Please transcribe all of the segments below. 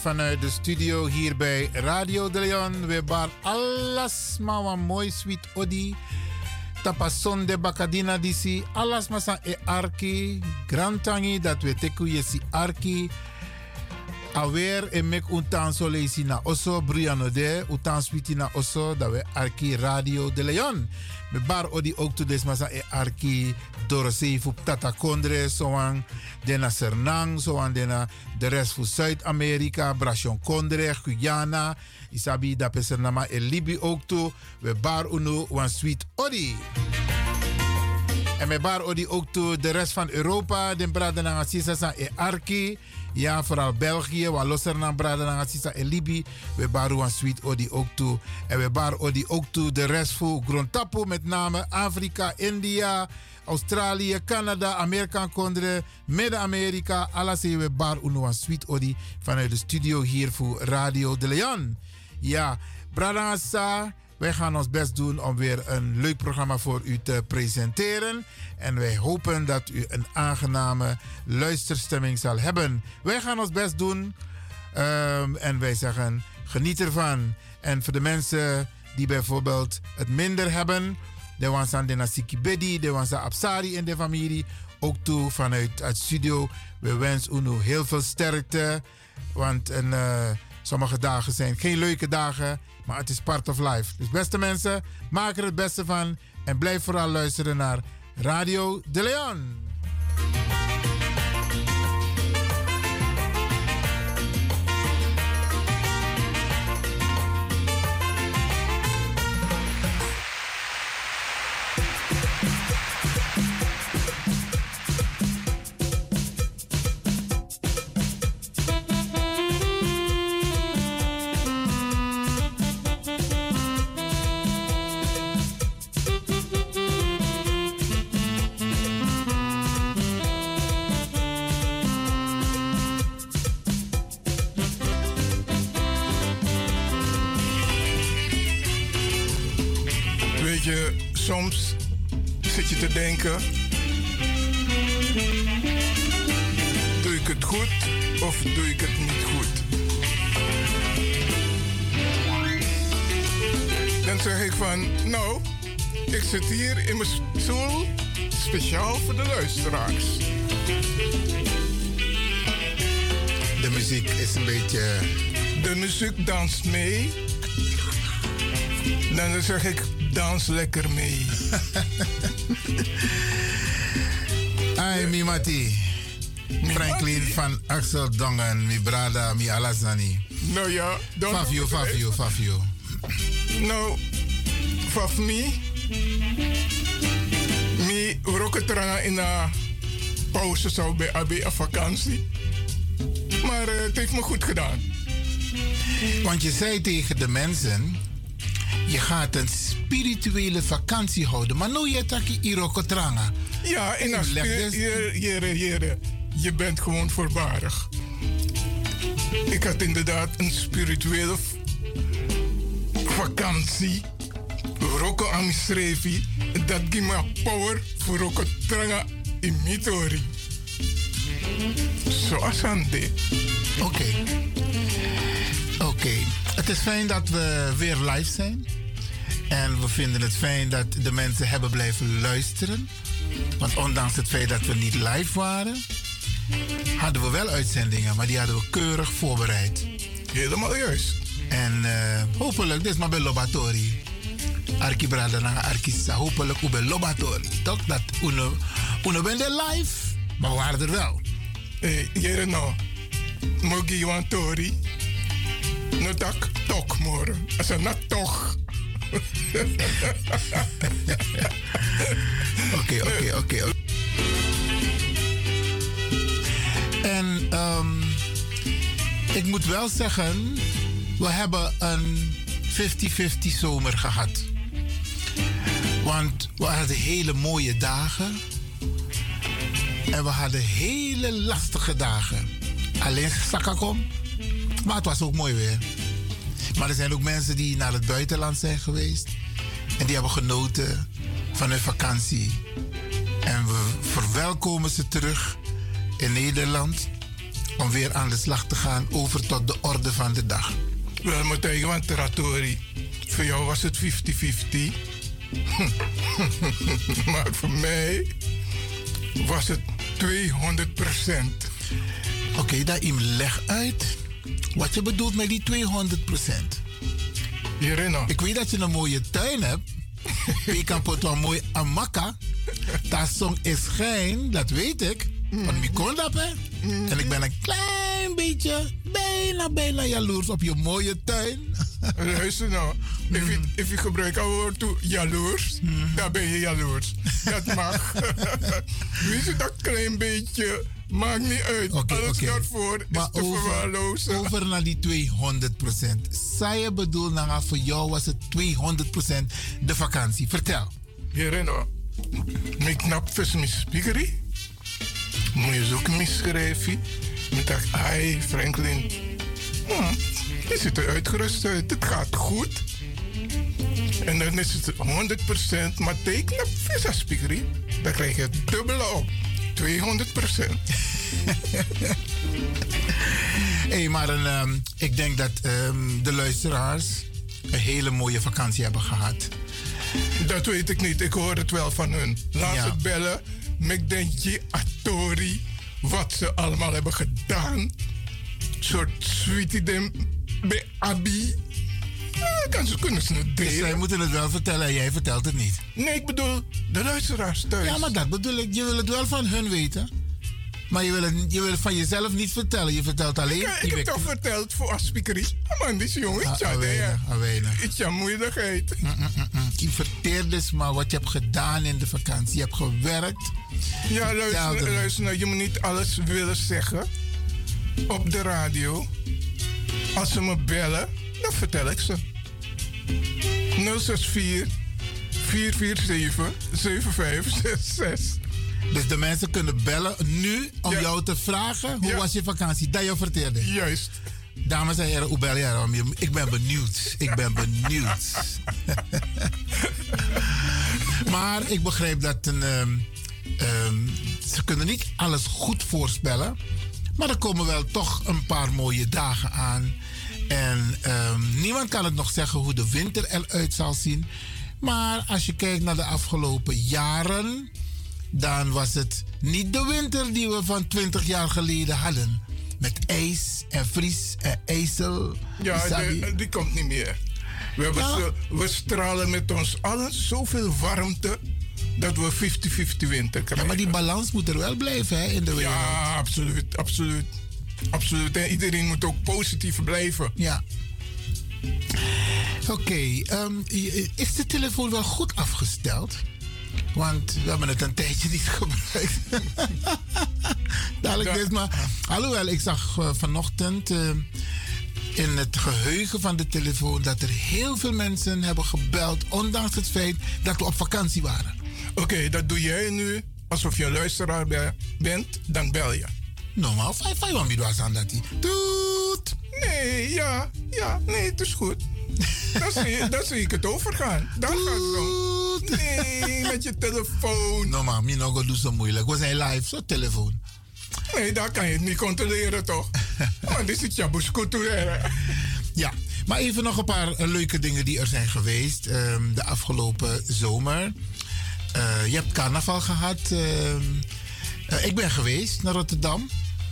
Vanuit de studio hier bij Radio de Leon, we bar alles maar wat mooi sweet odi. Tapason de Bacadina disi, alles maar e arki, grantangi dat we teku yesi arki. Awer e mek untan so leisi na oso Briano de, utan switi na oso dat we arki Radio de Leon. Me bar odi ook to des masa e arki dorosei fu tata kondre soan dena Sernang, soan dena de rest fu Zuid-Amerika, Bration Kondre, Guyana, isabi da pesernama e Libi ook to. We bar unu wan sweet odi. En me bar odi ook to de rest van Europa, den braden na sisa e arki. Ja, vooral België, waar losser naar braden na sisa e Libi. We bar wan sweet odi ook toe. En we bar odi ook toe de rest voor Grontapu, met name Afrika, India, Australië, Canada, Amerika, Kondre, Midden-Amerika. Alles we bar uno wan sweet odi vanuit de studio hier voor Radio de Leon. Ja, Bradangasa, wij gaan ons best doen om weer een leuk programma voor u te presenteren. En wij hopen dat u een aangename luisterstemming zal hebben. Wij gaan ons best doen. Ehm, en wij zeggen, geniet ervan. En voor de mensen die bijvoorbeeld het minder hebben... De wansan de Nasiki Bedi, de wansan Absari in de familie. Ook toe vanuit het studio. We wensen u heel veel sterkte. Want een, uh, sommige dagen zijn geen leuke dagen. Maar het is part of life. Dus beste mensen, maak er het beste van. En blijf vooral luisteren naar Radio De Leon. Denken: doe ik het goed of doe ik het niet goed? Dan zeg ik van, nou, ik zit hier in mijn stoel speciaal voor de luisteraars. De muziek is een beetje. De muziek danst mee. Dan zeg ik, dans lekker mee. Ai, mi mati. Franklin van Axel Dongen, mi brada, mi alasani. Nou ja, dan... Fafio, Fafio, Fafio. Nou, faf me. Mi roketranga in een pauze zou bij AB een vakantie. Maar uh, het heeft me goed gedaan. Want je zei tegen de mensen, je gaat een spirituele vakantie houden. Maar nu je taki irokotranga. Ja, en als je, jere, jere, je bent gewoon voorbarig. Ik had inderdaad een spirituele vakantie. Roko amisrevi. Dat geeft me power voor rokotranga in mitori. Zoals aan dit. Oké. Oké. Het is fijn dat we weer live zijn. En we vinden het fijn dat de mensen hebben blijven luisteren. Want ondanks het feit dat we niet live waren, hadden we wel uitzendingen, maar die hadden we keurig voorbereid. Helemaal juist. En uh, hopelijk, dit is maar bij Lobatori. Arki brada na arki sa hopelijk ube lobator. Toch dat ben de live, maar we waren er wel. Eh, jere no. Mogi tori. No tak tok moro. Asa na toch. Oké, oké, oké. En um, ik moet wel zeggen, we hebben een 50-50 zomer gehad. Want we hadden hele mooie dagen. En we hadden hele lastige dagen. Alleen kom. Maar het was ook mooi weer. Maar er zijn ook mensen die naar het buitenland zijn geweest. En die hebben genoten van hun vakantie. En we verwelkomen ze terug in Nederland. Om weer aan de slag te gaan over tot de orde van de dag. Wel, moet je want Teratori. Voor jou was het 50-50. maar voor mij was het 200 procent. Oké, okay, daar leg uit wat je bedoelt met die 200 procent. Ik weet dat je een mooie tuin hebt. je kan pot mooi amaka. Dat song is geen, dat weet ik. Want ik kon dat, hè. En ik ben een klein beetje, bijna, bijna jaloers op je mooie tuin. Luister nou, if je, if je gebruikt het woord jaloers, mm. dan ben je jaloers. Dat mag. Weet je dat klein beetje Maakt niet uit. Okay, Alles okay. daarvoor maar is over, over naar die 200 procent. Zij je bedoel, nou, voor jou was het 200 procent de vakantie. Vertel. Hierino, mijn knap vis mijn speakerie. Moet je zoeken misschrijven. Ik dacht, hey Franklin, hm, je ziet er uitgerust uit. Het gaat goed. En dan is het 100%, maar teken op vis speakerie. Dan krijg je het dubbele op. 200 procent. hey, maar een, um, ik denk dat um, de luisteraars een hele mooie vakantie hebben gehad. Dat weet ik niet. Ik hoor het wel van hun. Laat ja. het bellen. Mekdentje, Atori. Wat ze allemaal hebben gedaan. soort sweetie bij Abi. Ja, kan ze kunnen ze het delen. Dus zij moeten het wel vertellen en jij vertelt het niet. Nee, ik bedoel de luisteraars thuis. Ja, maar dat bedoel ik. Je wil het wel van hun weten. Maar je wil, het, je wil het van jezelf niet vertellen. Je vertelt alleen... Ja, ik heb toch verteld voor aspikerie. Oh man, die jongen. Ah, ja, weinig, weinig. Iets aan moeilijkheid. Mm, mm, mm, mm. Je verteert dus maar wat je hebt gedaan in de vakantie. Je hebt gewerkt. Ja, luister, luister nou. Je moet niet alles willen zeggen. Op de radio. Als ze me bellen, dan vertel ik ze. 064 447 7566. Dus de mensen kunnen bellen nu om jou te vragen hoe was je vakantie? Dat je vertelde. Juist. Dames en heren, hoe bel je Ik ben benieuwd. Ik ben benieuwd. maar ik begrijp dat een, um, um, ze kunnen niet alles goed voorspellen. Maar er komen wel toch een paar mooie dagen aan. En um, niemand kan het nog zeggen hoe de winter eruit zal zien. Maar als je kijkt naar de afgelopen jaren, dan was het niet de winter die we van 20 jaar geleden hadden. Met ijs en vries en ijzel. Ja, die, die komt niet meer. We, hebben zo, we stralen met ons allen zoveel warmte dat we 50-50 winter krijgen. Ja, maar die balans moet er wel blijven hè, in de wereld. Ja, absoluut, absoluut. Absoluut. En iedereen moet ook positief blijven. Ja. Oké, okay, um, ehm, is de telefoon wel goed afgesteld? Want we hebben het een tijdje niet gebruikt. Dadelijk is maar. Alhoewel, ik zag uh, vanochtend uh, in het geheugen van de telefoon dat er heel veel mensen hebben gebeld, ondanks het feit dat we op vakantie waren. Oké, okay, dat doe jij nu alsof je luisteraar bent, dan bel je. Normaal, vijf, vijf, want was aan dat hij. Doet! Nee, ja, ja, nee, het is goed. dan, zie, ik het overgaan. Dan gaat het zo. Nee, met je telefoon. No, maar mi nog doe zo moeilijk. We zijn live, zo telefoon. Nee, daar kan je het niet controleren, toch? Want dit is Jabus culturele. Ja, maar even nog een paar eh, leuke dingen die er zijn geweest um, de afgelopen zomer. Uh, je hebt carnaval gehad. Uh, uh, ik ben geweest naar Rotterdam.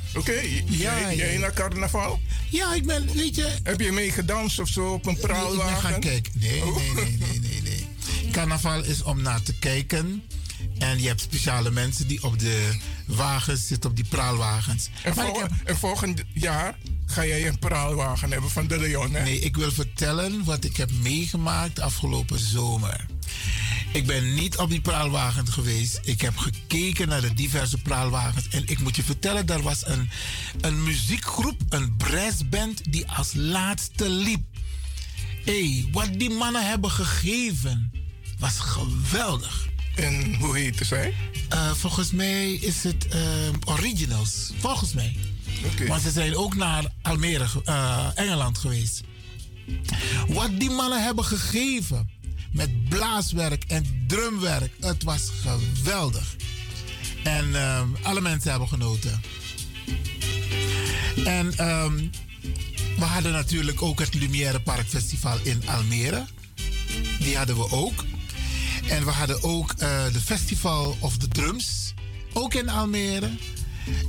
Oké, okay, ja, jij, jij naar carnaval? Ja, ik ben, weet je... Heb je mee gedanst of zo op een praalwagen? Nee, ik ben gaan kijken. Nee, oh. nee, nee, nee, nee, nee. carnaval is om naar te kijken. En je hebt speciale mensen die op de wagens zitten, op die praalwagens. En, en volgend jaar ga jij een praalwagen hebben van de Leon, hè? Nee, ik wil vertellen wat ik heb meegemaakt afgelopen zomer. Ik ben niet op die praalwagen geweest. Ik heb gekeken naar de diverse praalwagens. En ik moet je vertellen, daar was een, een muziekgroep, een brassband, die als laatste liep. Hé, hey, wat die mannen hebben gegeven was geweldig. En hoe heette zij? Uh, volgens mij is het uh, Originals. Volgens mij. Okay. Want ze zijn ook naar Almere, uh, Engeland geweest. Wat die mannen hebben gegeven met blaaswerk en drumwerk. Het was geweldig. En um, alle mensen hebben genoten. En um, we hadden natuurlijk ook het Lumière Park Festival in Almere. Die hadden we ook. En we hadden ook uh, de Festival of the Drums. Ook in Almere.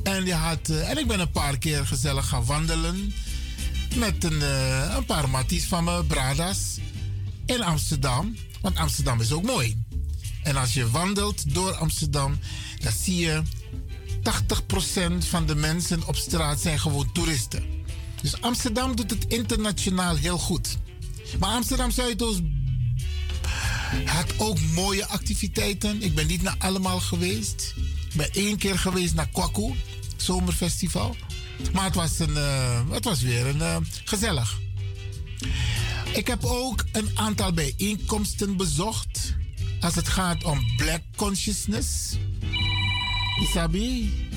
En, je had, uh, en ik ben een paar keer gezellig gaan wandelen. Met een, uh, een paar matties van me, Bradas. In Amsterdam. Want Amsterdam is ook mooi. En als je wandelt door Amsterdam, dan zie je 80% van de mensen op straat zijn gewoon toeristen. Dus Amsterdam doet het internationaal heel goed. Maar Amsterdam Zuidoost had ook mooie activiteiten. Ik ben niet naar allemaal geweest. Ik ben één keer geweest naar Kwaku, zomerfestival. Maar het was, een, uh, het was weer een, uh, gezellig. Ik heb ook een aantal bijeenkomsten bezocht. Als het gaat om Black Consciousness. Isabi.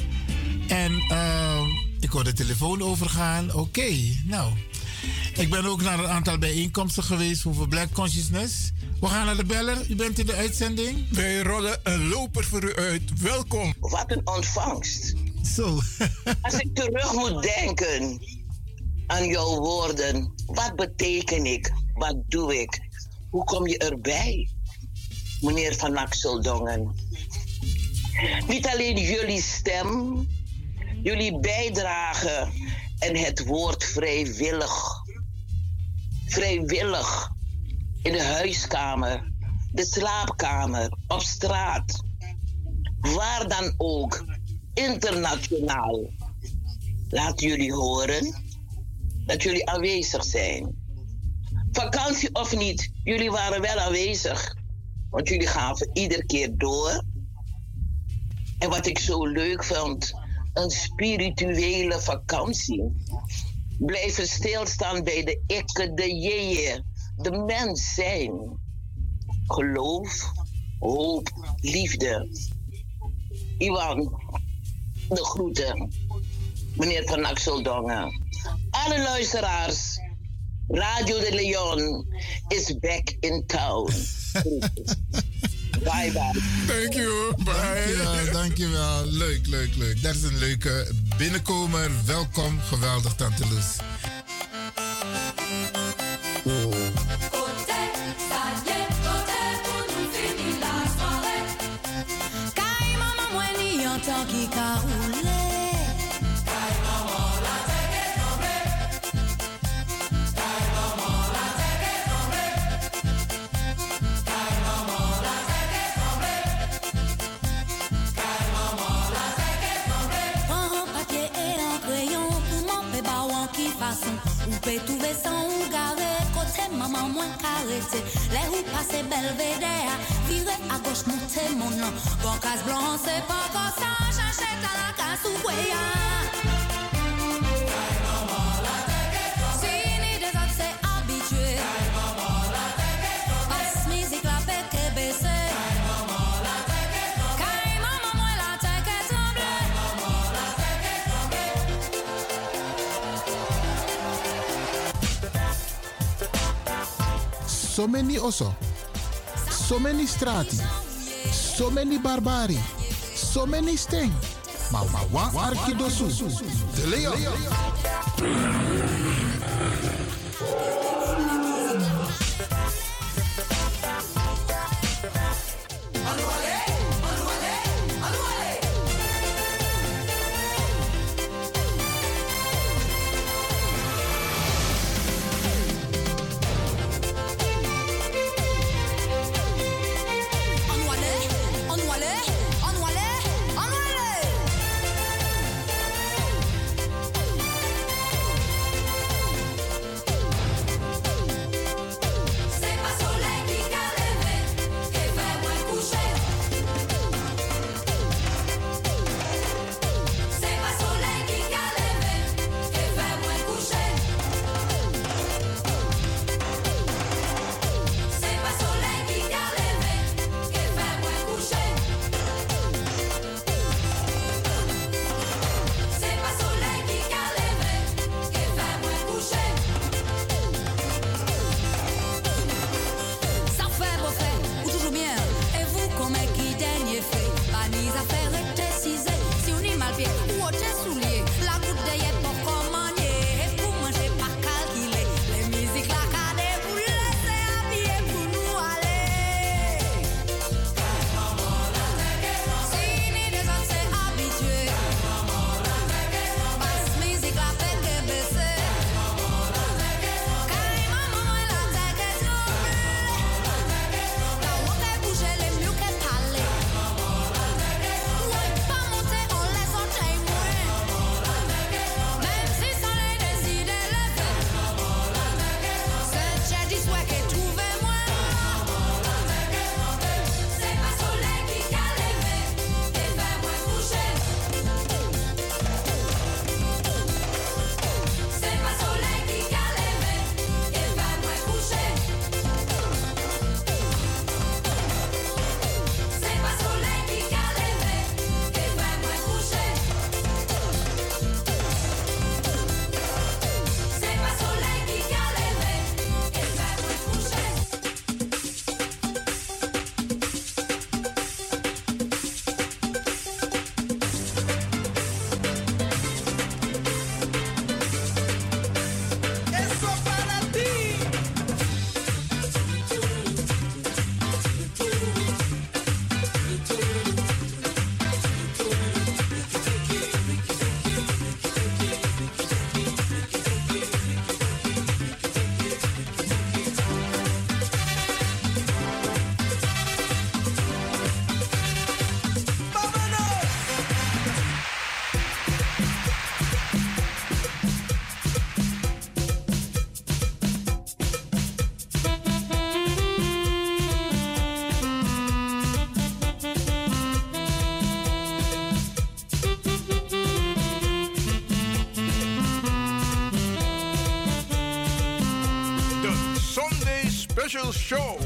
En uh, ik hoor de telefoon overgaan. Oké, okay, nou. Ik ben ook naar een aantal bijeenkomsten geweest over Black Consciousness. We gaan naar de beller. U bent in de uitzending. Wij rollen een loper voor u uit. Welkom. Wat een ontvangst. Zo. Als ik terug moet denken aan jouw woorden. Wat beteken ik? Wat doe ik? Hoe kom je erbij? Meneer Van Dongen? Niet alleen jullie stem, jullie bijdrage en het woord vrijwillig. Vrijwillig in de huiskamer, de slaapkamer, op straat. Waar dan ook, internationaal. Laat jullie horen dat jullie aanwezig zijn. Vakantie of niet, jullie waren wel aanwezig. Want jullie gaven iedere keer door. En wat ik zo leuk vond, een spirituele vakantie. Blijven stilstaan bij de ikke, de jeeën, de mens zijn. Geloof, hoop, liefde. Iwan, de groeten. Meneer Van Axeldongen alle luisteraars. Radio de Leon is back in town. bye bye. Thank you. Bye. Dankjewel, dankjewel. Leuk, leuk, leuk. Dat is een leuke binnenkomer. Welkom. Geweldig, Tante Loes. Pe touve san ou gare Kote maman mwen karete Le ou pase belvedere Vire a goch monte mon an Bon kas blan se pa kosan Chanche talaka sou kweya so many oso, so many strati, so many barbari, so many sting. Maar wa de leon. special show.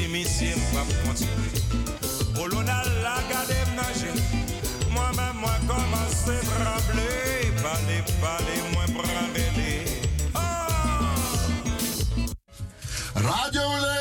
si misye mwa kontinue O lona la gade mnaje Mwen men mwen komanse brable Pale, pale, mwen brambele Radio Le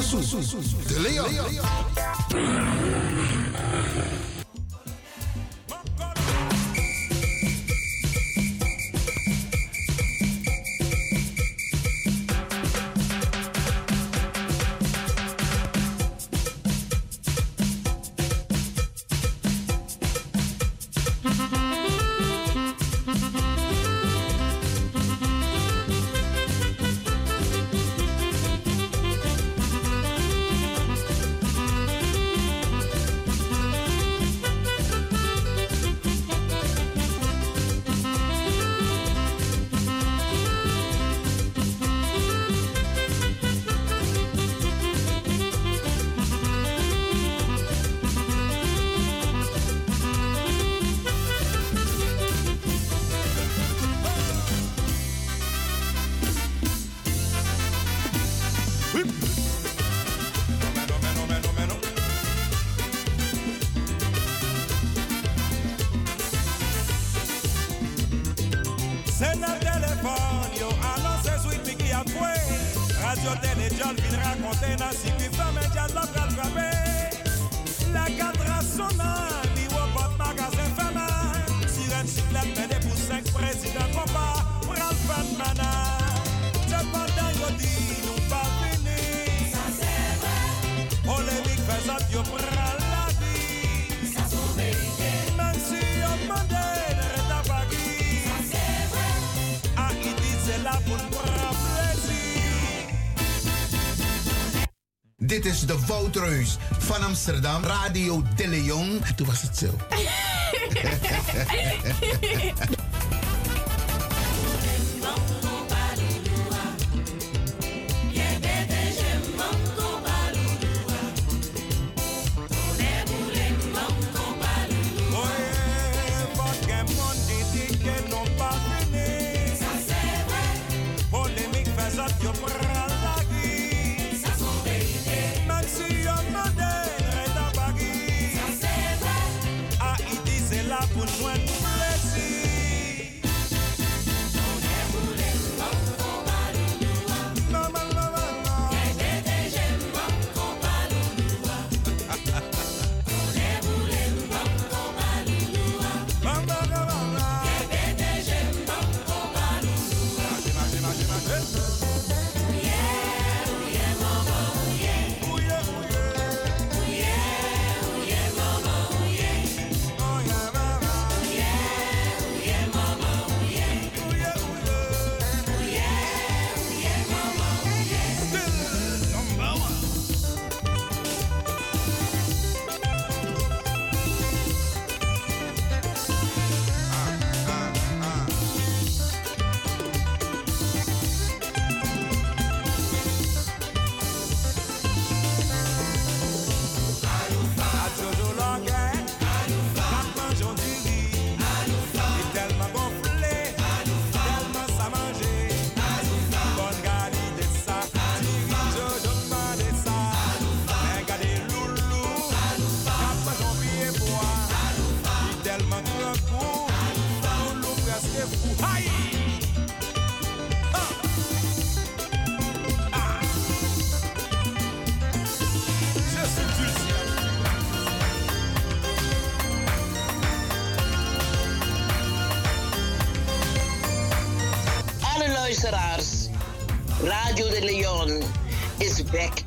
De Leon. Dit is de Woutreus van Amsterdam, Radio De Leon. En toen was het zo.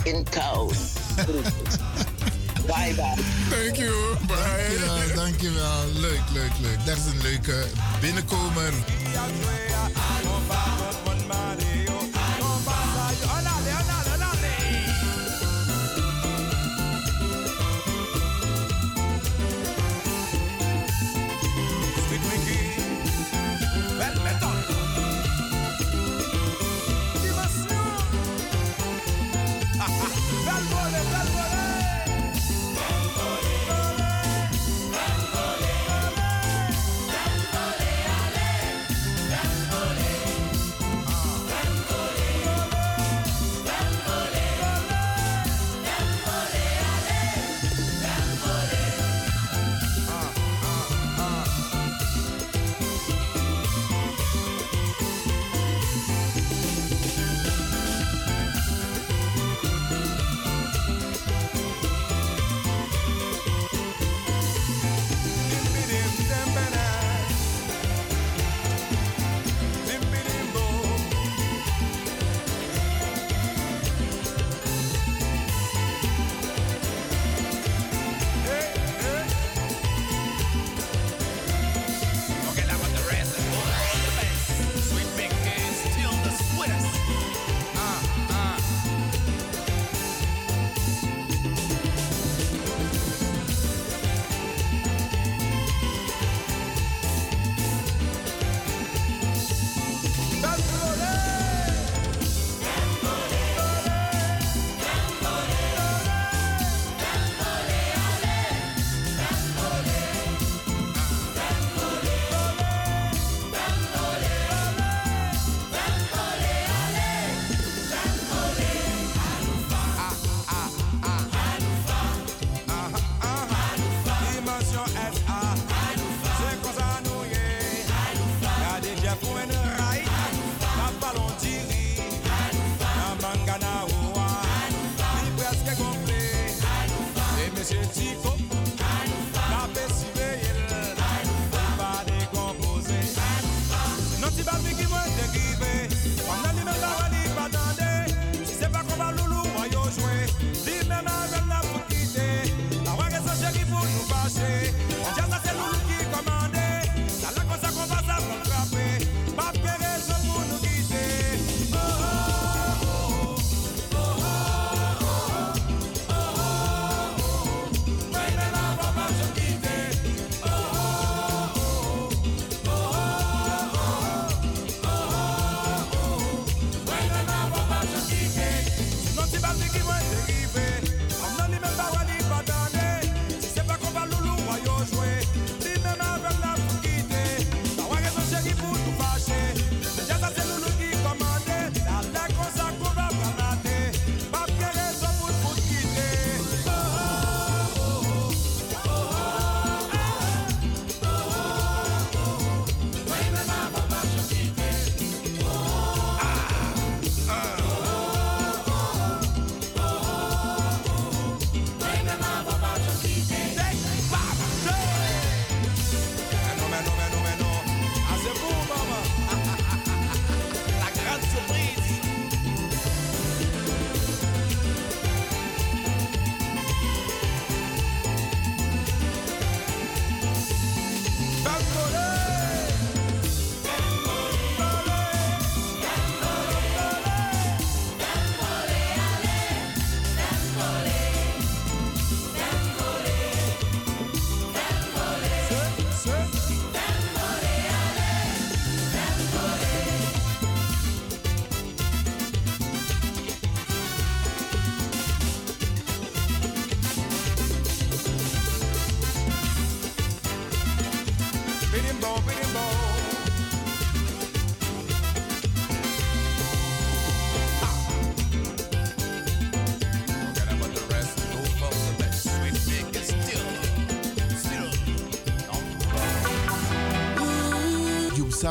is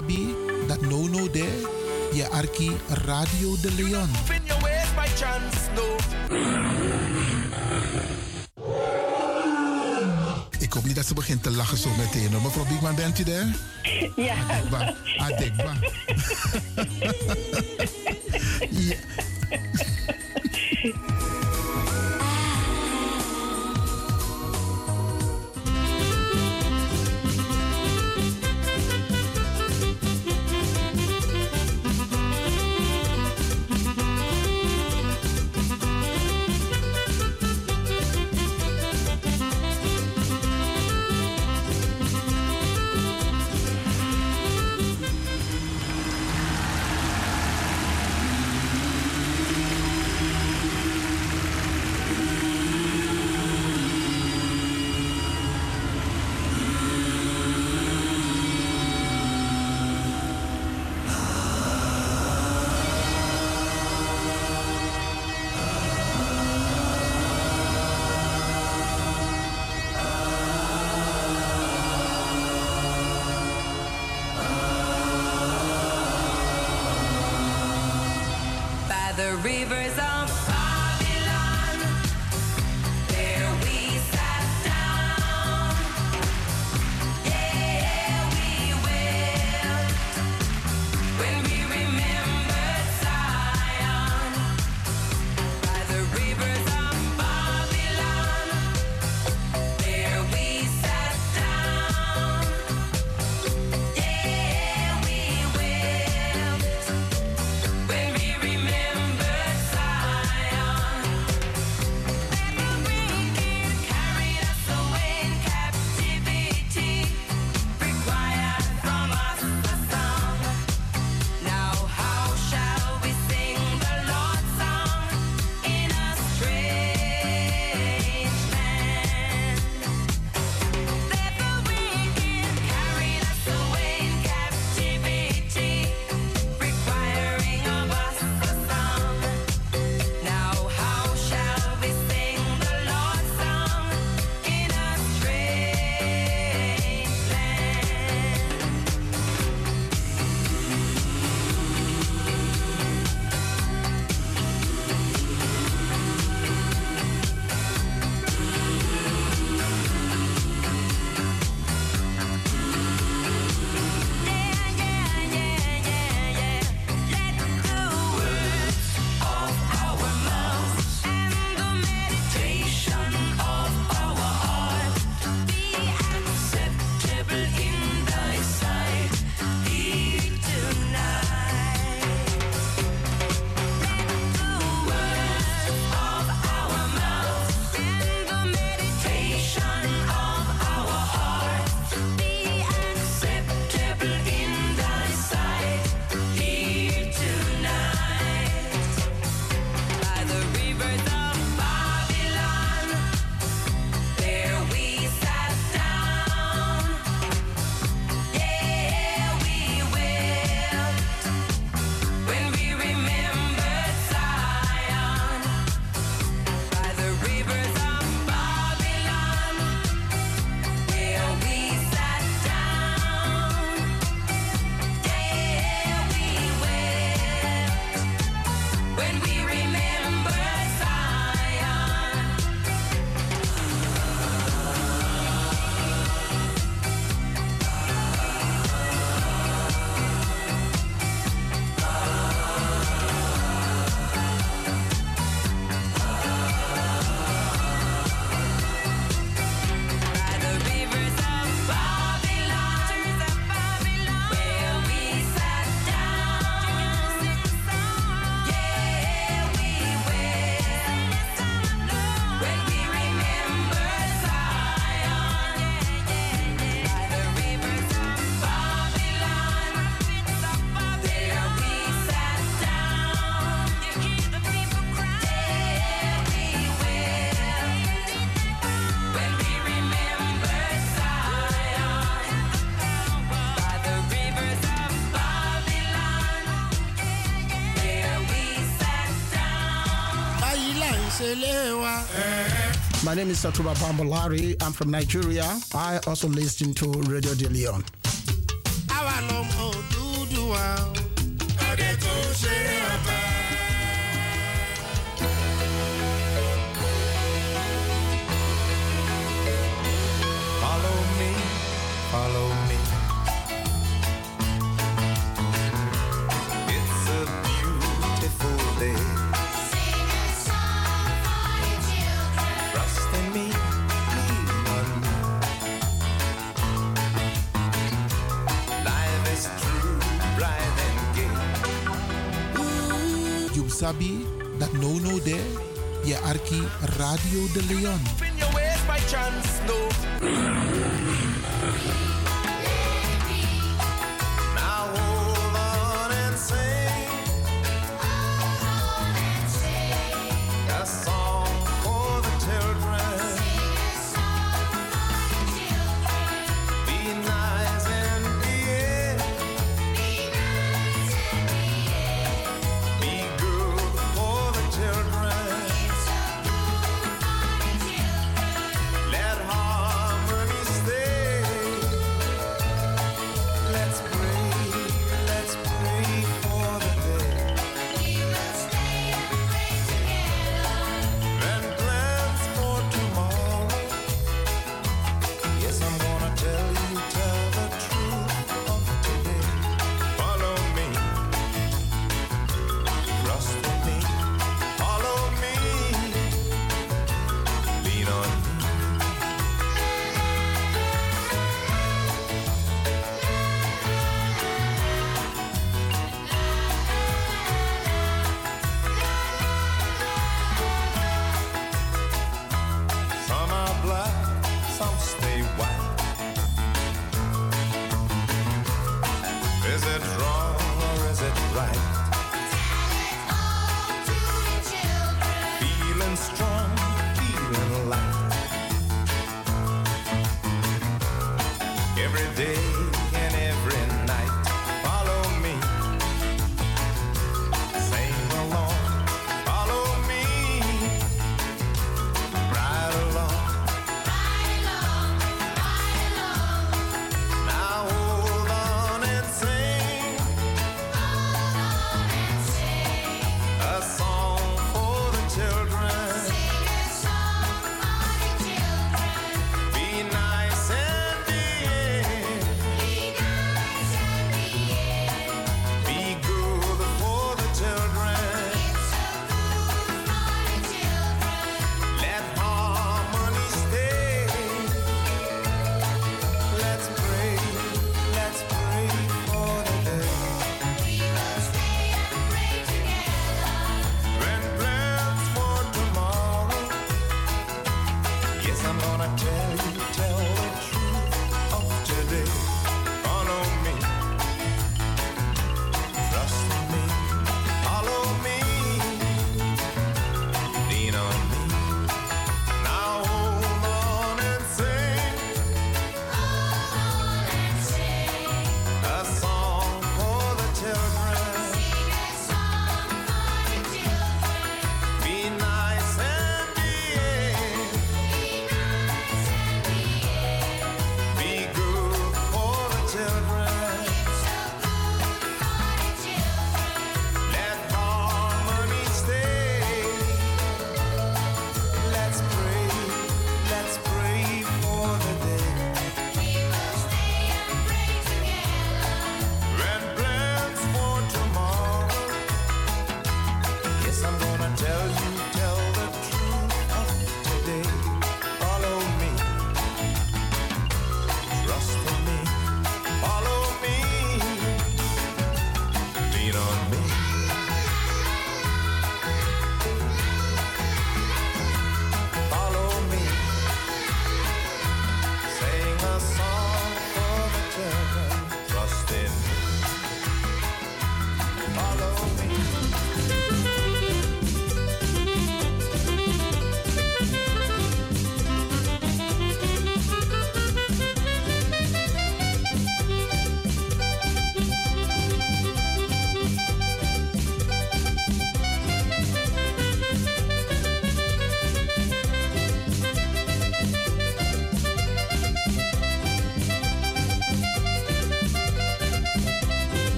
Sabi, dat no no de, je arki Radio de Leon. Ik hoop niet dat ze begint te lachen zo meteen. Hoor. Mevrouw Biekman, bent u daar? Ja. Adekba. Adekba. My name is Satura Bambolari. I'm from Nigeria. I also listen to Radio De Leon.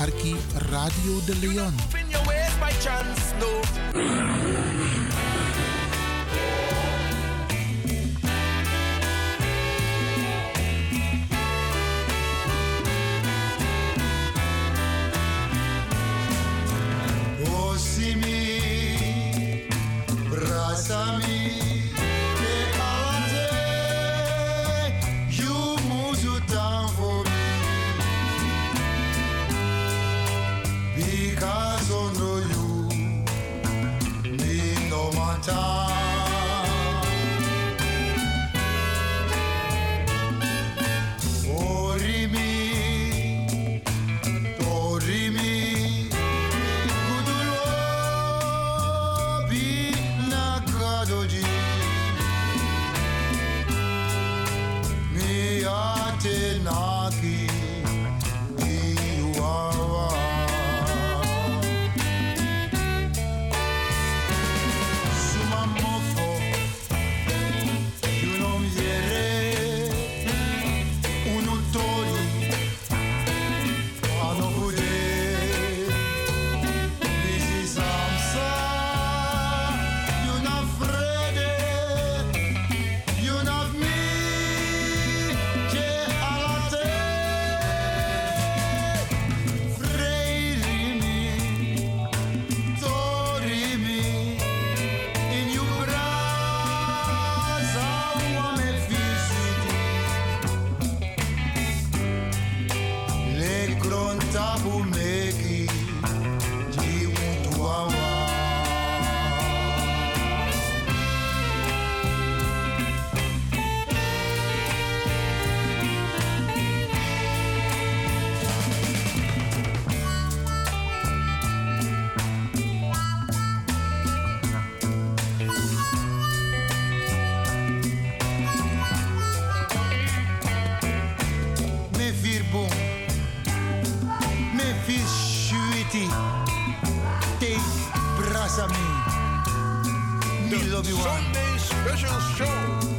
Arki Radio de Leon. Sunday special show.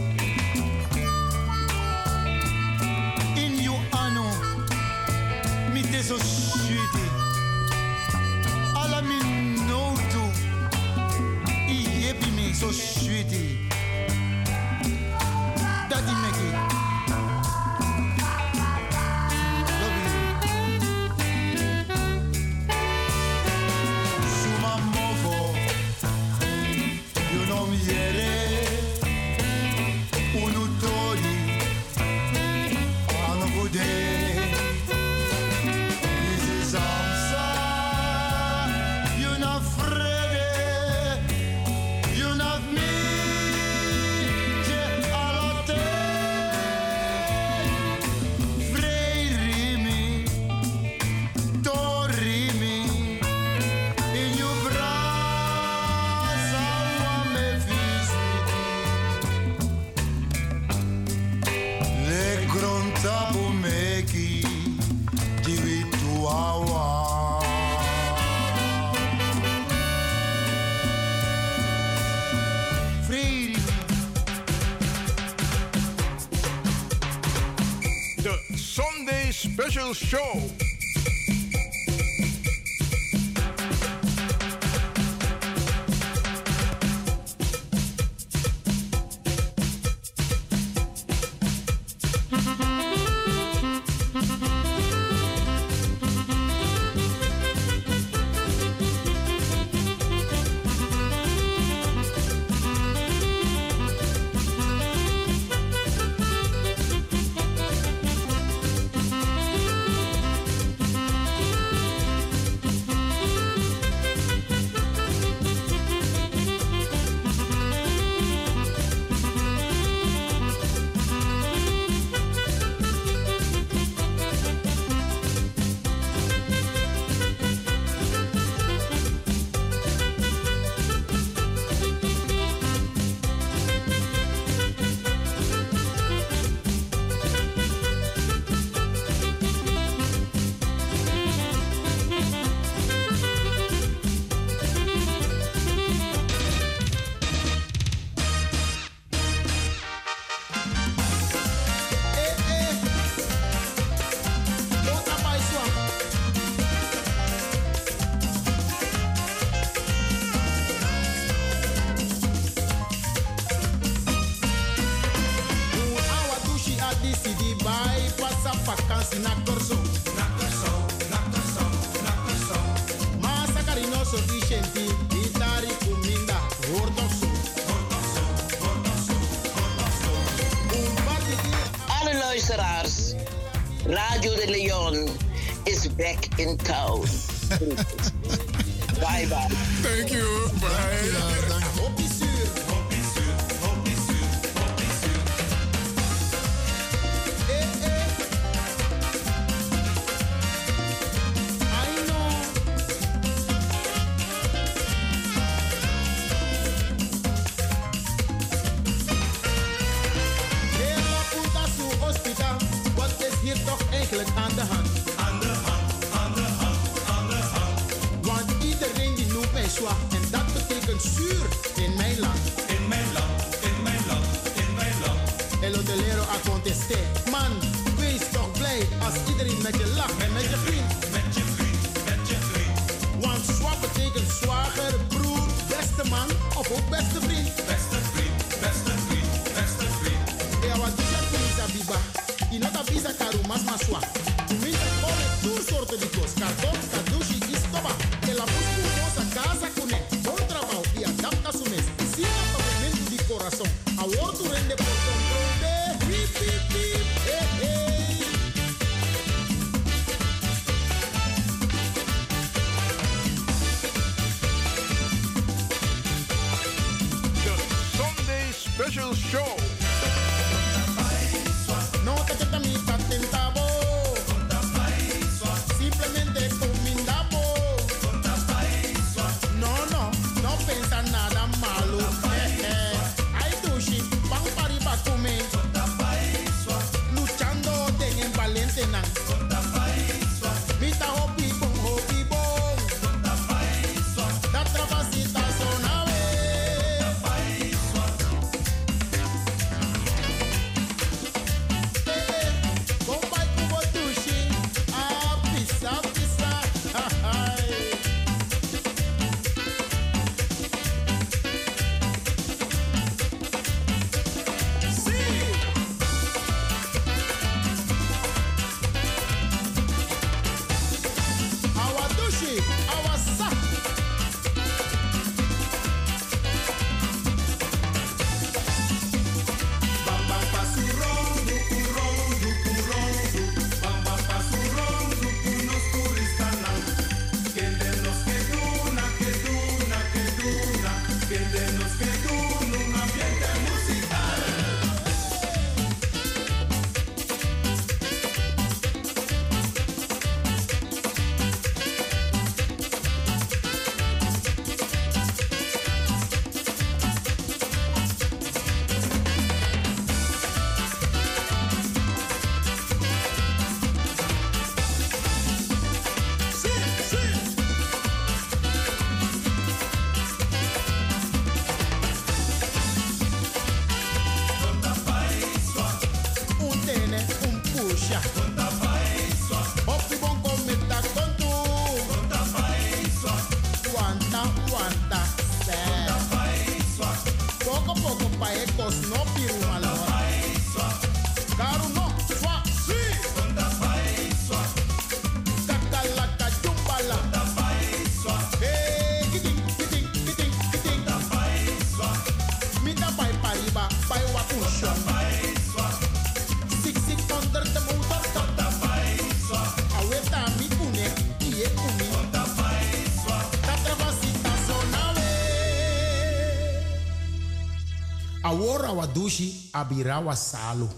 hoje abrirá o assalo.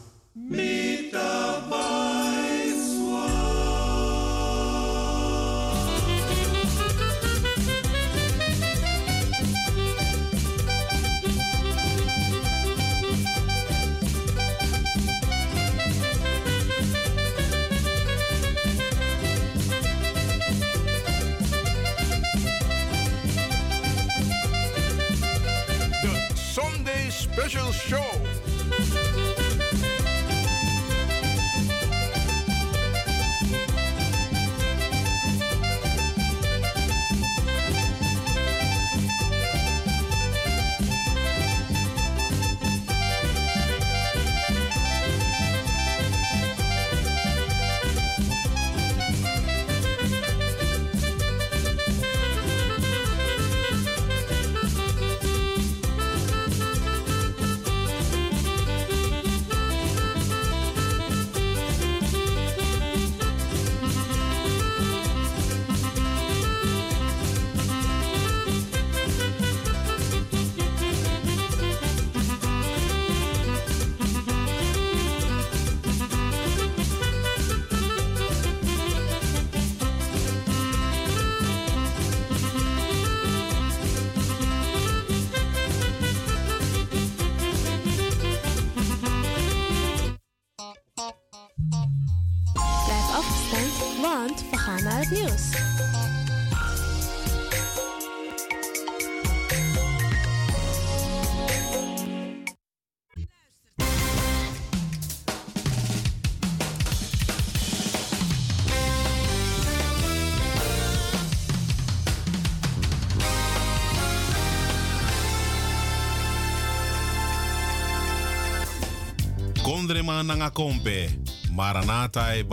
Nanga kompe, Maranatha e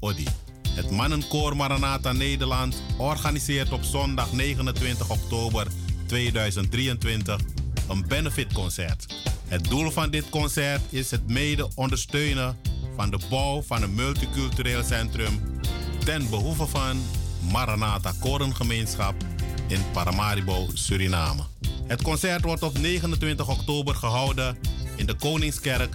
Odi. Het mannenkoor Maranatha Nederland organiseert op zondag 29 oktober 2023 een benefitconcert. Het doel van dit concert is het mede ondersteunen van de bouw van een multicultureel centrum ten behoeve van Maranatha Korengemeenschap in Paramaribo, Suriname. Het concert wordt op 29 oktober gehouden in de Koningskerk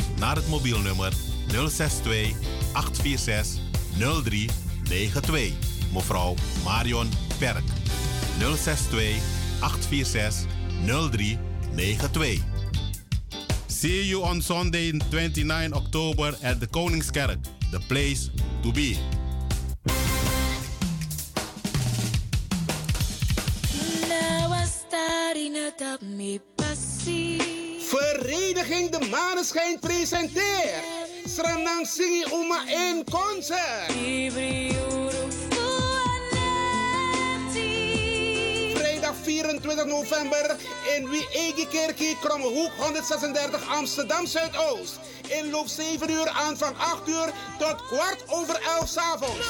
naar het mobielnummer 062 846 0392. Mevrouw Marion Perk. 062 846 0392. See you on Sunday 29 October at the Koningskerk, the place to be. Now I starting me passie. Vereniging De Maneschijn presenteert Sranang Singi Uma in concert. Vrijdag 24 november in Wiegekerkie, Krommehoek 136 Amsterdam Zuidoost. Inloop 7 uur, aanvang 8 uur tot kwart over 11 's avonds.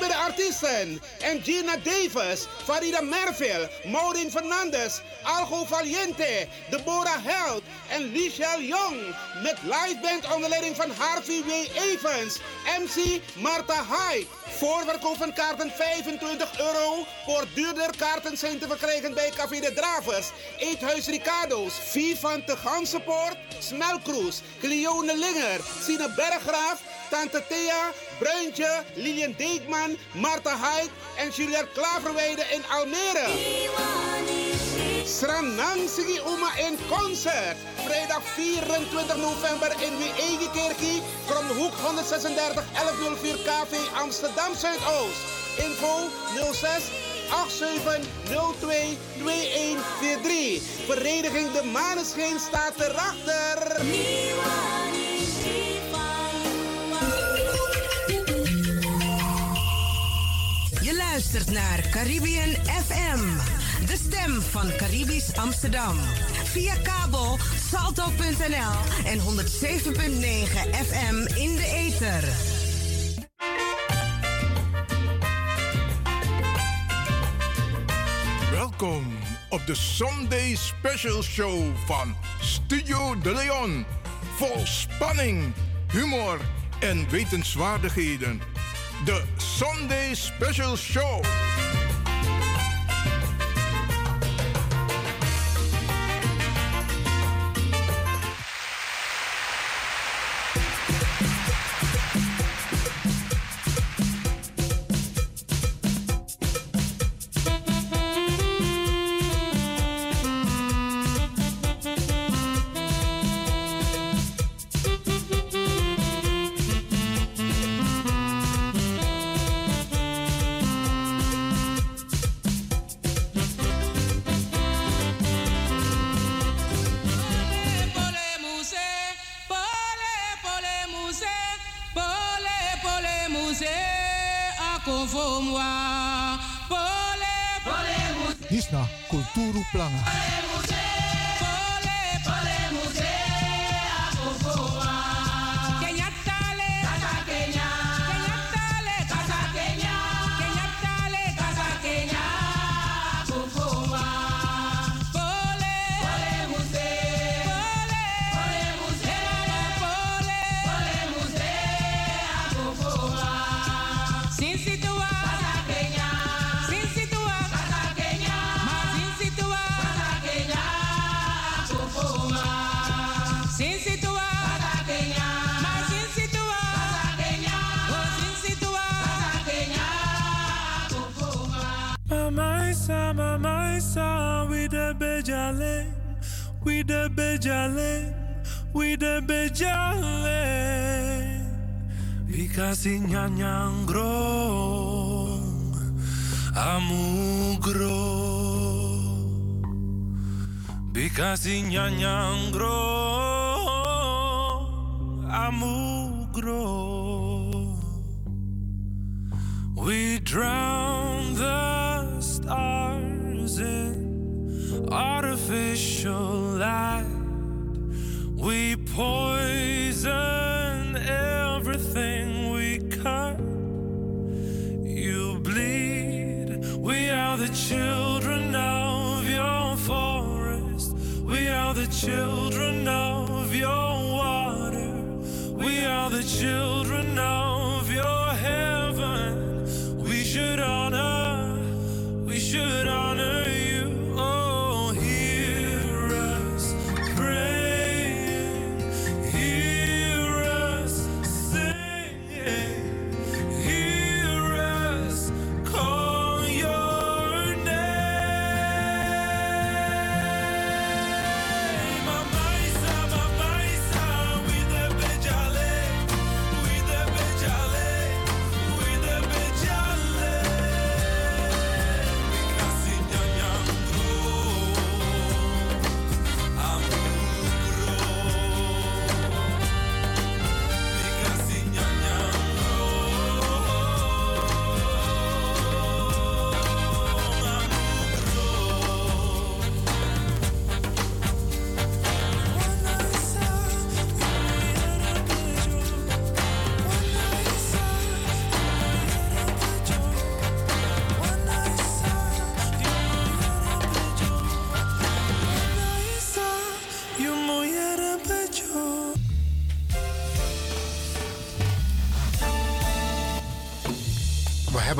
Deelnemende artiesten: Gina Davis, Farida Merville, Maureen Fernandes, Algo Valiente, Deborah Held en Lichelle Jong. Met liveband onder leiding van Harvey W. Evans, MC Marta Hyde. Voorverkoop van kaarten 25 euro. Voor duurder kaarten zijn te verkrijgen bij Café de Dravers, Eethuis Ricardo's, Vivan de Gansenpoort, Smelkroes, Cleone Linger, Sine Berggraaf, Tante Thea, Bruintje, Lilian Deekman, Marta en Juliette Klaverweide in Almere. Sranang Sigi Uma in concert. Vrijdag 24 november in Wiegekerkie, Kromhoek 136 1104 KV Amsterdam Zuidoost. Info 06 8702 2143. Vereniging De Maneschijn staat erachter. Luistert naar Caribbean FM, de stem van Caribisch Amsterdam. Via kabel salto.nl en 107.9 FM in de ether. Welkom op de Sunday Special Show van Studio De Leon. Vol spanning, humor en wetenswaardigheden. De Sunday Special Show. 不让啊！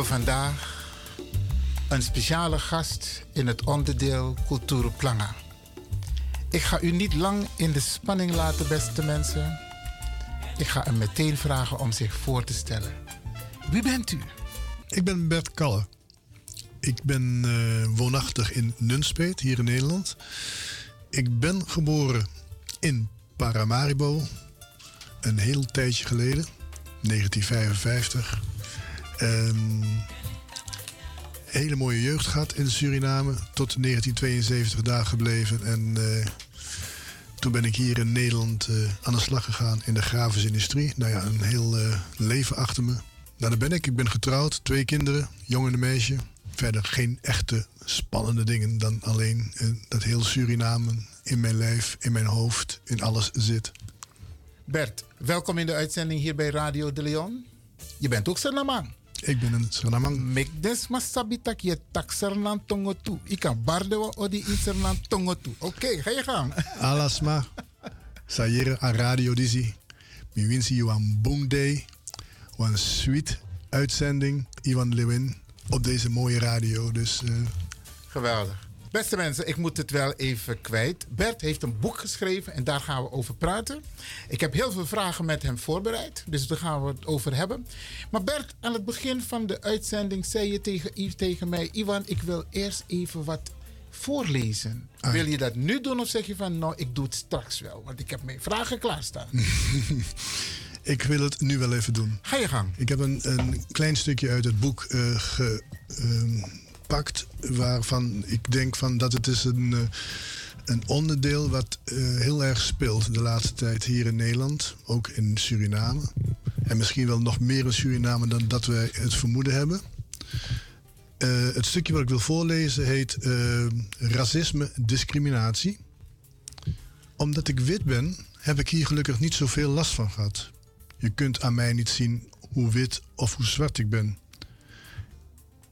Hebben vandaag een speciale gast in het onderdeel Cultuur Planga. Ik ga u niet lang in de spanning laten, beste mensen. Ik ga hem meteen vragen om zich voor te stellen. Wie bent u? Ik ben Bert Kalle. Ik ben eh, woonachtig in Nunspeet, hier in Nederland. Ik ben geboren in Paramaribo, een heel tijdje geleden, 1955. Ehm, hele mooie jeugd gehad in Suriname, tot 1972 daar gebleven. En eh, toen ben ik hier in Nederland eh, aan de slag gegaan in de grafische. Nou ja, een heel eh, leven achter me. Nou, daar ben ik. Ik ben getrouwd, twee kinderen, jongen en een meisje. Verder geen echte spannende dingen dan alleen dat heel Suriname in mijn lijf, in mijn hoofd, in alles zit. Bert, welkom in de uitzending hier bij Radio de Leon. Je bent ook Surinamang. Ik ben een Surinamang. Mekdes masabitak je tak Sernan tongo toe. Ik kan bardewa odi in Sernan tongo toe. Oké, ga je gang. Alasma, sayere aan Radio Dizzy. Mi winsi you aan Boom Day. Een sweet uitzending, Ivan Lewin, op deze mooie radio. Dus eh, Geweldig. Beste mensen, ik moet het wel even kwijt. Bert heeft een boek geschreven en daar gaan we over praten. Ik heb heel veel vragen met hem voorbereid, dus daar gaan we het over hebben. Maar Bert, aan het begin van de uitzending zei je tegen, Yves, tegen mij... Ivan, ik wil eerst even wat voorlezen. Ah. Wil je dat nu doen of zeg je van... nou, ik doe het straks wel, want ik heb mijn vragen klaarstaan. ik wil het nu wel even doen. Ga je gang. Ik heb een, een klein stukje uit het boek eh, gepakt, waarvan ik denk van dat het is een, eh, een onderdeel wat eh, heel erg speelt de laatste tijd hier in Nederland, ook in Suriname. En misschien wel nog meer in Suriname dan dat wij het vermoeden hebben. Eh, het stukje wat ik wil voorlezen heet eh, Racisme, discriminatie. Omdat ik wit ben, heb ik hier gelukkig niet zoveel last van gehad. Je kunt aan mij niet zien hoe wit of hoe zwart ik ben.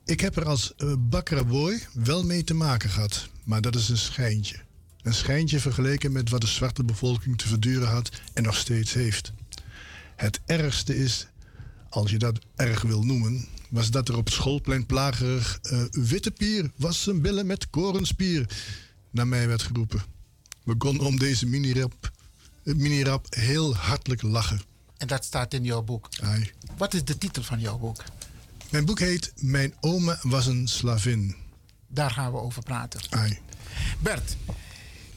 Ik heb er als uh, boy wel mee te maken gehad, maar dat is een schijntje. Een schijntje vergeleken met wat de zwarte bevolking te verduren had en nog steeds heeft. Het ergste is, als je dat erg wil noemen, was dat er op het schoolplein plagerig uh, witte pier was zijn billen met korenspier naar mij werd geroepen. We konden om deze mini-rap mini heel hartelijk lachen. En dat staat in jouw boek. Ai. Wat is de titel van jouw boek? Mijn boek heet Mijn oma was een slavin. Daar gaan we over praten. Ai. Bert,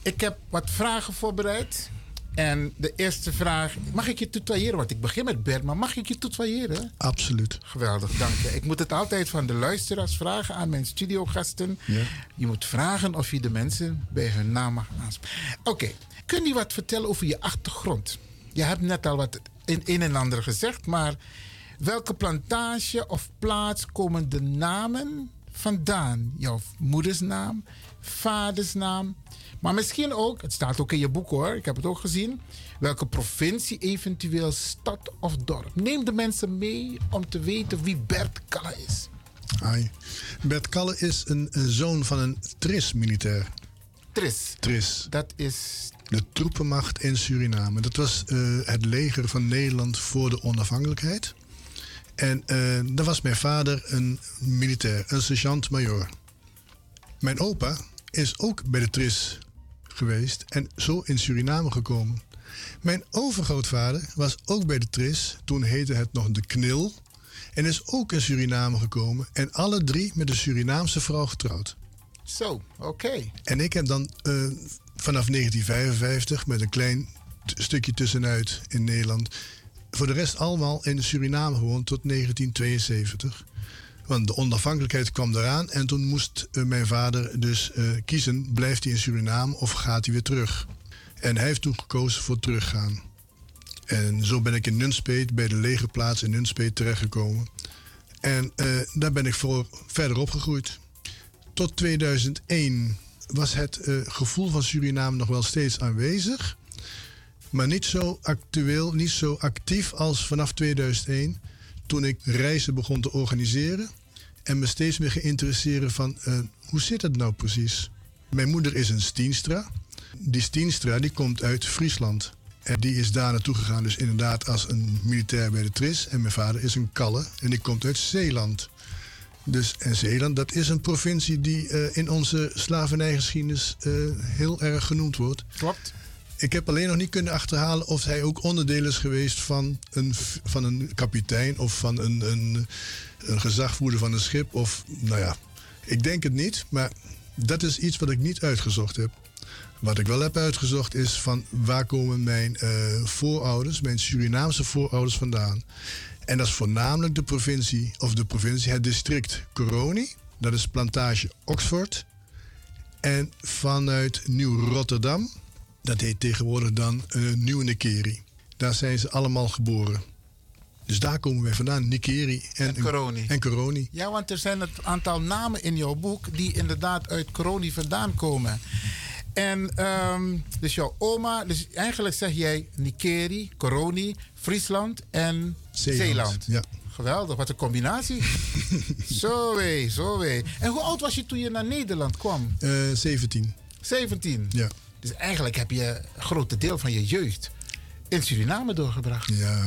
ik heb wat vragen voorbereid. En de eerste vraag. Mag ik je tutoyeren? Want ik begin met Bert, maar mag ik je tutoyeren? Absoluut. Geweldig, dank je. Ik moet het altijd van de luisteraars vragen aan mijn studiogasten. Ja. Je moet vragen of je de mensen bij hun naam mag aanspreken. Oké, kun je wat vertellen over je achtergrond? Je hebt net al wat in een en ander gezegd, maar welke plantage of plaats komen de namen vandaan? Jouw moeders naam, vaders naam, maar misschien ook, het staat ook in je boek hoor, ik heb het ook gezien, welke provincie, eventueel stad of dorp. Neem de mensen mee om te weten wie Bert Kalle is. Ai. Bert Kalle is een, een zoon van een TRIS-militair. Tris. TRIS. Dat is De troepenmacht in Suriname. Dat was eh, het leger van Nederland voor de onafhankelijkheid. En eh daar was mijn vader een militair, een sergeant-major. Mijn opa is ook bij de TRIS geweest en zo in Suriname gekomen. Mijn overgrootvader was ook bij de TRIS, toen heette het nog de KNIL, en is ook in Suriname gekomen en alle drie met een Surinaamse vrouw getrouwd. Zo, oké. En ik heb dan eh, vanaf 1955 met een klein stukje tussenuit in Nederland. Voor de rest allemaal in Suriname gewoond tot 1972. Want de onafhankelijkheid kwam eraan en toen moest eh, mijn vader dus eh, kiezen: blijft hij in Suriname of gaat hij weer terug? En hij heeft toen gekozen voor teruggaan. En zo ben ik in Nunspeet, bij de legerplaats in Nunspeet terechtgekomen. En eh, daar ben ik voor verder opgegroeid. Tot 2001 was het gevoel van Suriname nog wel steeds aanwezig. Maar niet zo actueel, niet zo actief als vanaf 2001. Toen ik reizen begon te organiseren. En me steeds meer geïnteresseerd van eh, hoe zit het nou precies? Mijn moeder is een Stienstra. Die Stienstra die komt uit Friesland. En die is daar naartoe gegaan, dus inderdaad als een militair bij de TRIS. En mijn vader is een Kalle en die komt uit Zeeland. Dus, en Zeeland, dat is een provincie die eh, in onze slavernijgeschiedenis eh, heel erg genoemd wordt. Klopt. Ik heb alleen nog niet kunnen achterhalen of hij ook onderdeel is geweest van een, van een kapitein of van een, een, een gezagvoerder van een schip. Of, nou ja, ik denk het niet, maar dat is iets wat ik niet uitgezocht heb. Wat ik wel heb uitgezocht is van waar komen mijn eh, voorouders, mijn Surinaamse voorouders vandaan. En dat is voornamelijk de provincie, of de provincie, het district Coroni. Dat is plantage Oxford. En vanuit Nieuw-Rotterdam, dat heet tegenwoordig dan eh Nieuw Nikeri. Daar zijn ze allemaal geboren. Dus daar komen wij vandaan, Nikeri en, En Coroni. En Coroni. Ja, want er zijn een aantal namen in jouw boek die inderdaad uit Coroni vandaan komen. En ehm, dus jouw oma, dus eigenlijk zeg jij Nikeri, Coroni, Friesland en Zeeland. Zeeland, ja. Geweldig, wat een combinatie. zo wee, zo wee. En hoe oud was je toen je naar Nederland kwam? Eh 17. 17. Ja. Dus eigenlijk heb je een grote deel van je jeugd in Suriname doorgebracht. Ja,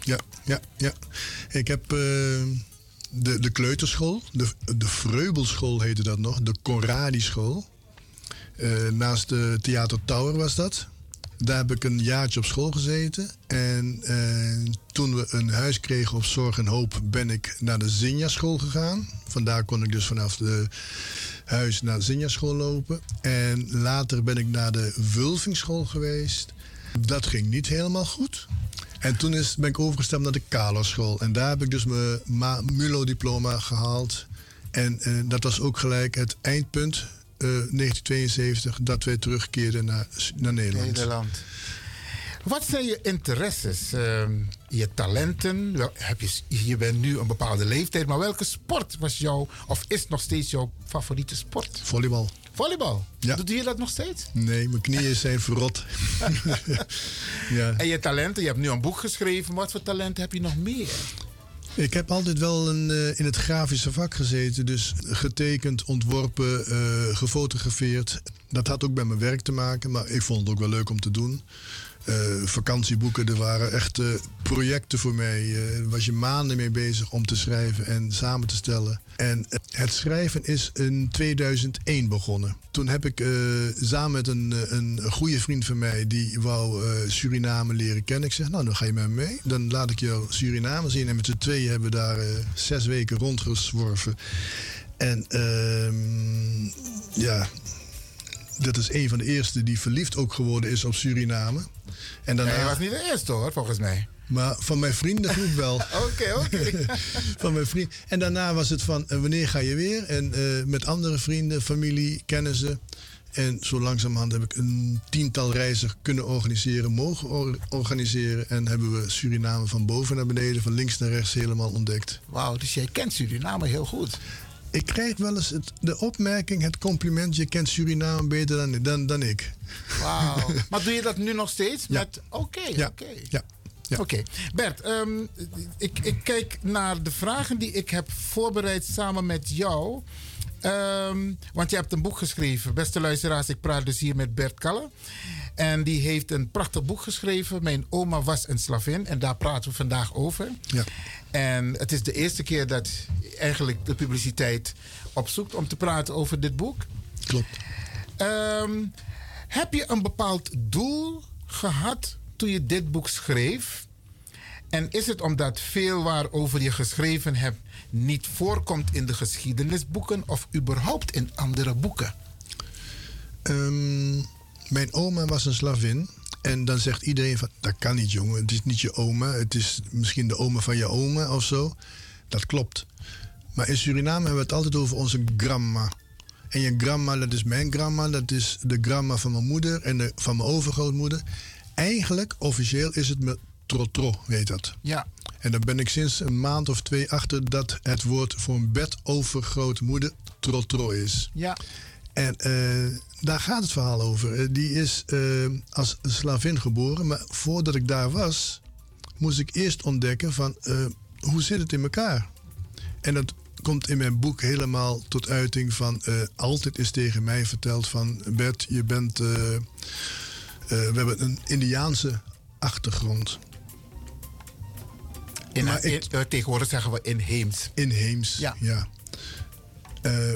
ja, ja, ja. Ik heb eh, de, de kleuterschool, de, de Vreubelschool heette dat nog, de Conradi-school. Eh, naast de Theater Tower was dat. Daar heb ik een jaartje op school gezeten. En eh, toen we een huis kregen op Zorg en Hoop, ben ik naar de Zinja-school gegaan. Vandaar kon ik dus vanaf de huis naar de Zinja-school lopen. En later ben ik naar de Wulvingschool geweest. Dat ging niet helemaal goed. En toen is, ben ik overgestapt naar de Kalerschool. En daar heb ik dus mijn ma- MULO-diploma gehaald. En eh, dat was ook gelijk het eindpunt, eh, 1972, dat wij terugkeerden naar, naar Nederland. Nederland. Wat zijn je interesses, ehm, je talenten? Wel, heb je, je bent nu een bepaalde leeftijd, maar welke sport was jouw, of is nog steeds jouw favoriete sport? Volleybal. Volleybal? Ja. Doe je dat nog steeds? Nee, mijn knieën zijn verrot. ja. En je talenten, je hebt nu een boek geschreven, wat voor talenten heb je nog meer? Ik heb altijd wel een, eh, in het grafische vak gezeten. Dus getekend, ontworpen, eh, gefotografeerd. Dat had ook met mijn werk te maken, maar ik vond het ook wel leuk om te doen. Eh, vakantieboeken, er waren echt eh, projecten voor mij. Daar was je maanden mee bezig om te schrijven en samen te stellen. En het schrijven is in 2001 begonnen. Toen heb ik samen met een, een goede vriend van mij... die wou Suriname leren kennen. Ik zeg, nou, dan ga je met me mee. Dan laat ik jou Suriname zien. En met z'n tweeën hebben we daar zes weken rondgezworven. En ehm, ja, dat is een van de eerste die verliefd ook geworden is op Suriname. En daarna, Hij was niet de eerste hoor, volgens mij. maar van mijn vriendengroep wel. Oké, oké. van mijn vriend. En daarna was het van eh, wanneer ga je weer? En eh, met andere vrienden, familie, kennissen. En zo langzamerhand heb ik een tiental reizen kunnen organiseren, mogen or- organiseren. En hebben we Suriname van boven naar beneden, van links naar rechts helemaal ontdekt. Wauw, dus jij kent Suriname heel goed. Ik krijg wel eens het, de opmerking, het compliment: je kent Suriname beter dan, dan, dan ik. Wauw. maar doe je dat nu nog steeds? Ja. Met, oké, Ja. oké. Ja. Ja. Oké, Bert, ehm, ik, ik kijk naar de vragen die ik heb voorbereid samen met jou. Ehm, want je hebt een boek geschreven. Beste luisteraars, ik praat dus hier met Bert Kalle. En die heeft een prachtig boek geschreven. Mijn oma was een slavin. En daar praten we vandaag over. Ja. En het is de eerste keer dat eigenlijk de publiciteit opzoekt om te praten over dit boek. Klopt. Ehm, heb je een bepaald doel gehad toen je dit boek schreef? En is het omdat veel waarover je geschreven hebt niet voorkomt in de geschiedenisboeken of überhaupt in andere boeken? Ehm, mijn oma was een slavin. En dan zegt iedereen van, dat kan niet jongen. Het is niet je oma. Het is misschien de oma van je oma of zo. Dat klopt. Maar in Suriname hebben we het altijd over onze grandma. En je grandma, dat is mijn grandma. Dat is de grandma van mijn moeder en de, van mijn overgrootmoeder. Eigenlijk, officieel, is het me trotro, weet dat. Ja. En dan ben ik sinds een maand of twee achter dat het woord voor een bedovergrootmoeder trotro is. Ja. En eh, daar gaat het verhaal over. Eh, die is eh, als slavin geboren, maar voordat ik daar was, moest ik eerst ontdekken van hoe zit het in elkaar. En dat komt in mijn boek helemaal tot uiting van altijd is tegen mij verteld van Bert, je bent, we hebben een Indiaanse achtergrond. In, Maar in- eh, tegenwoordig zeggen we inheems. Inheems, ja. Eh,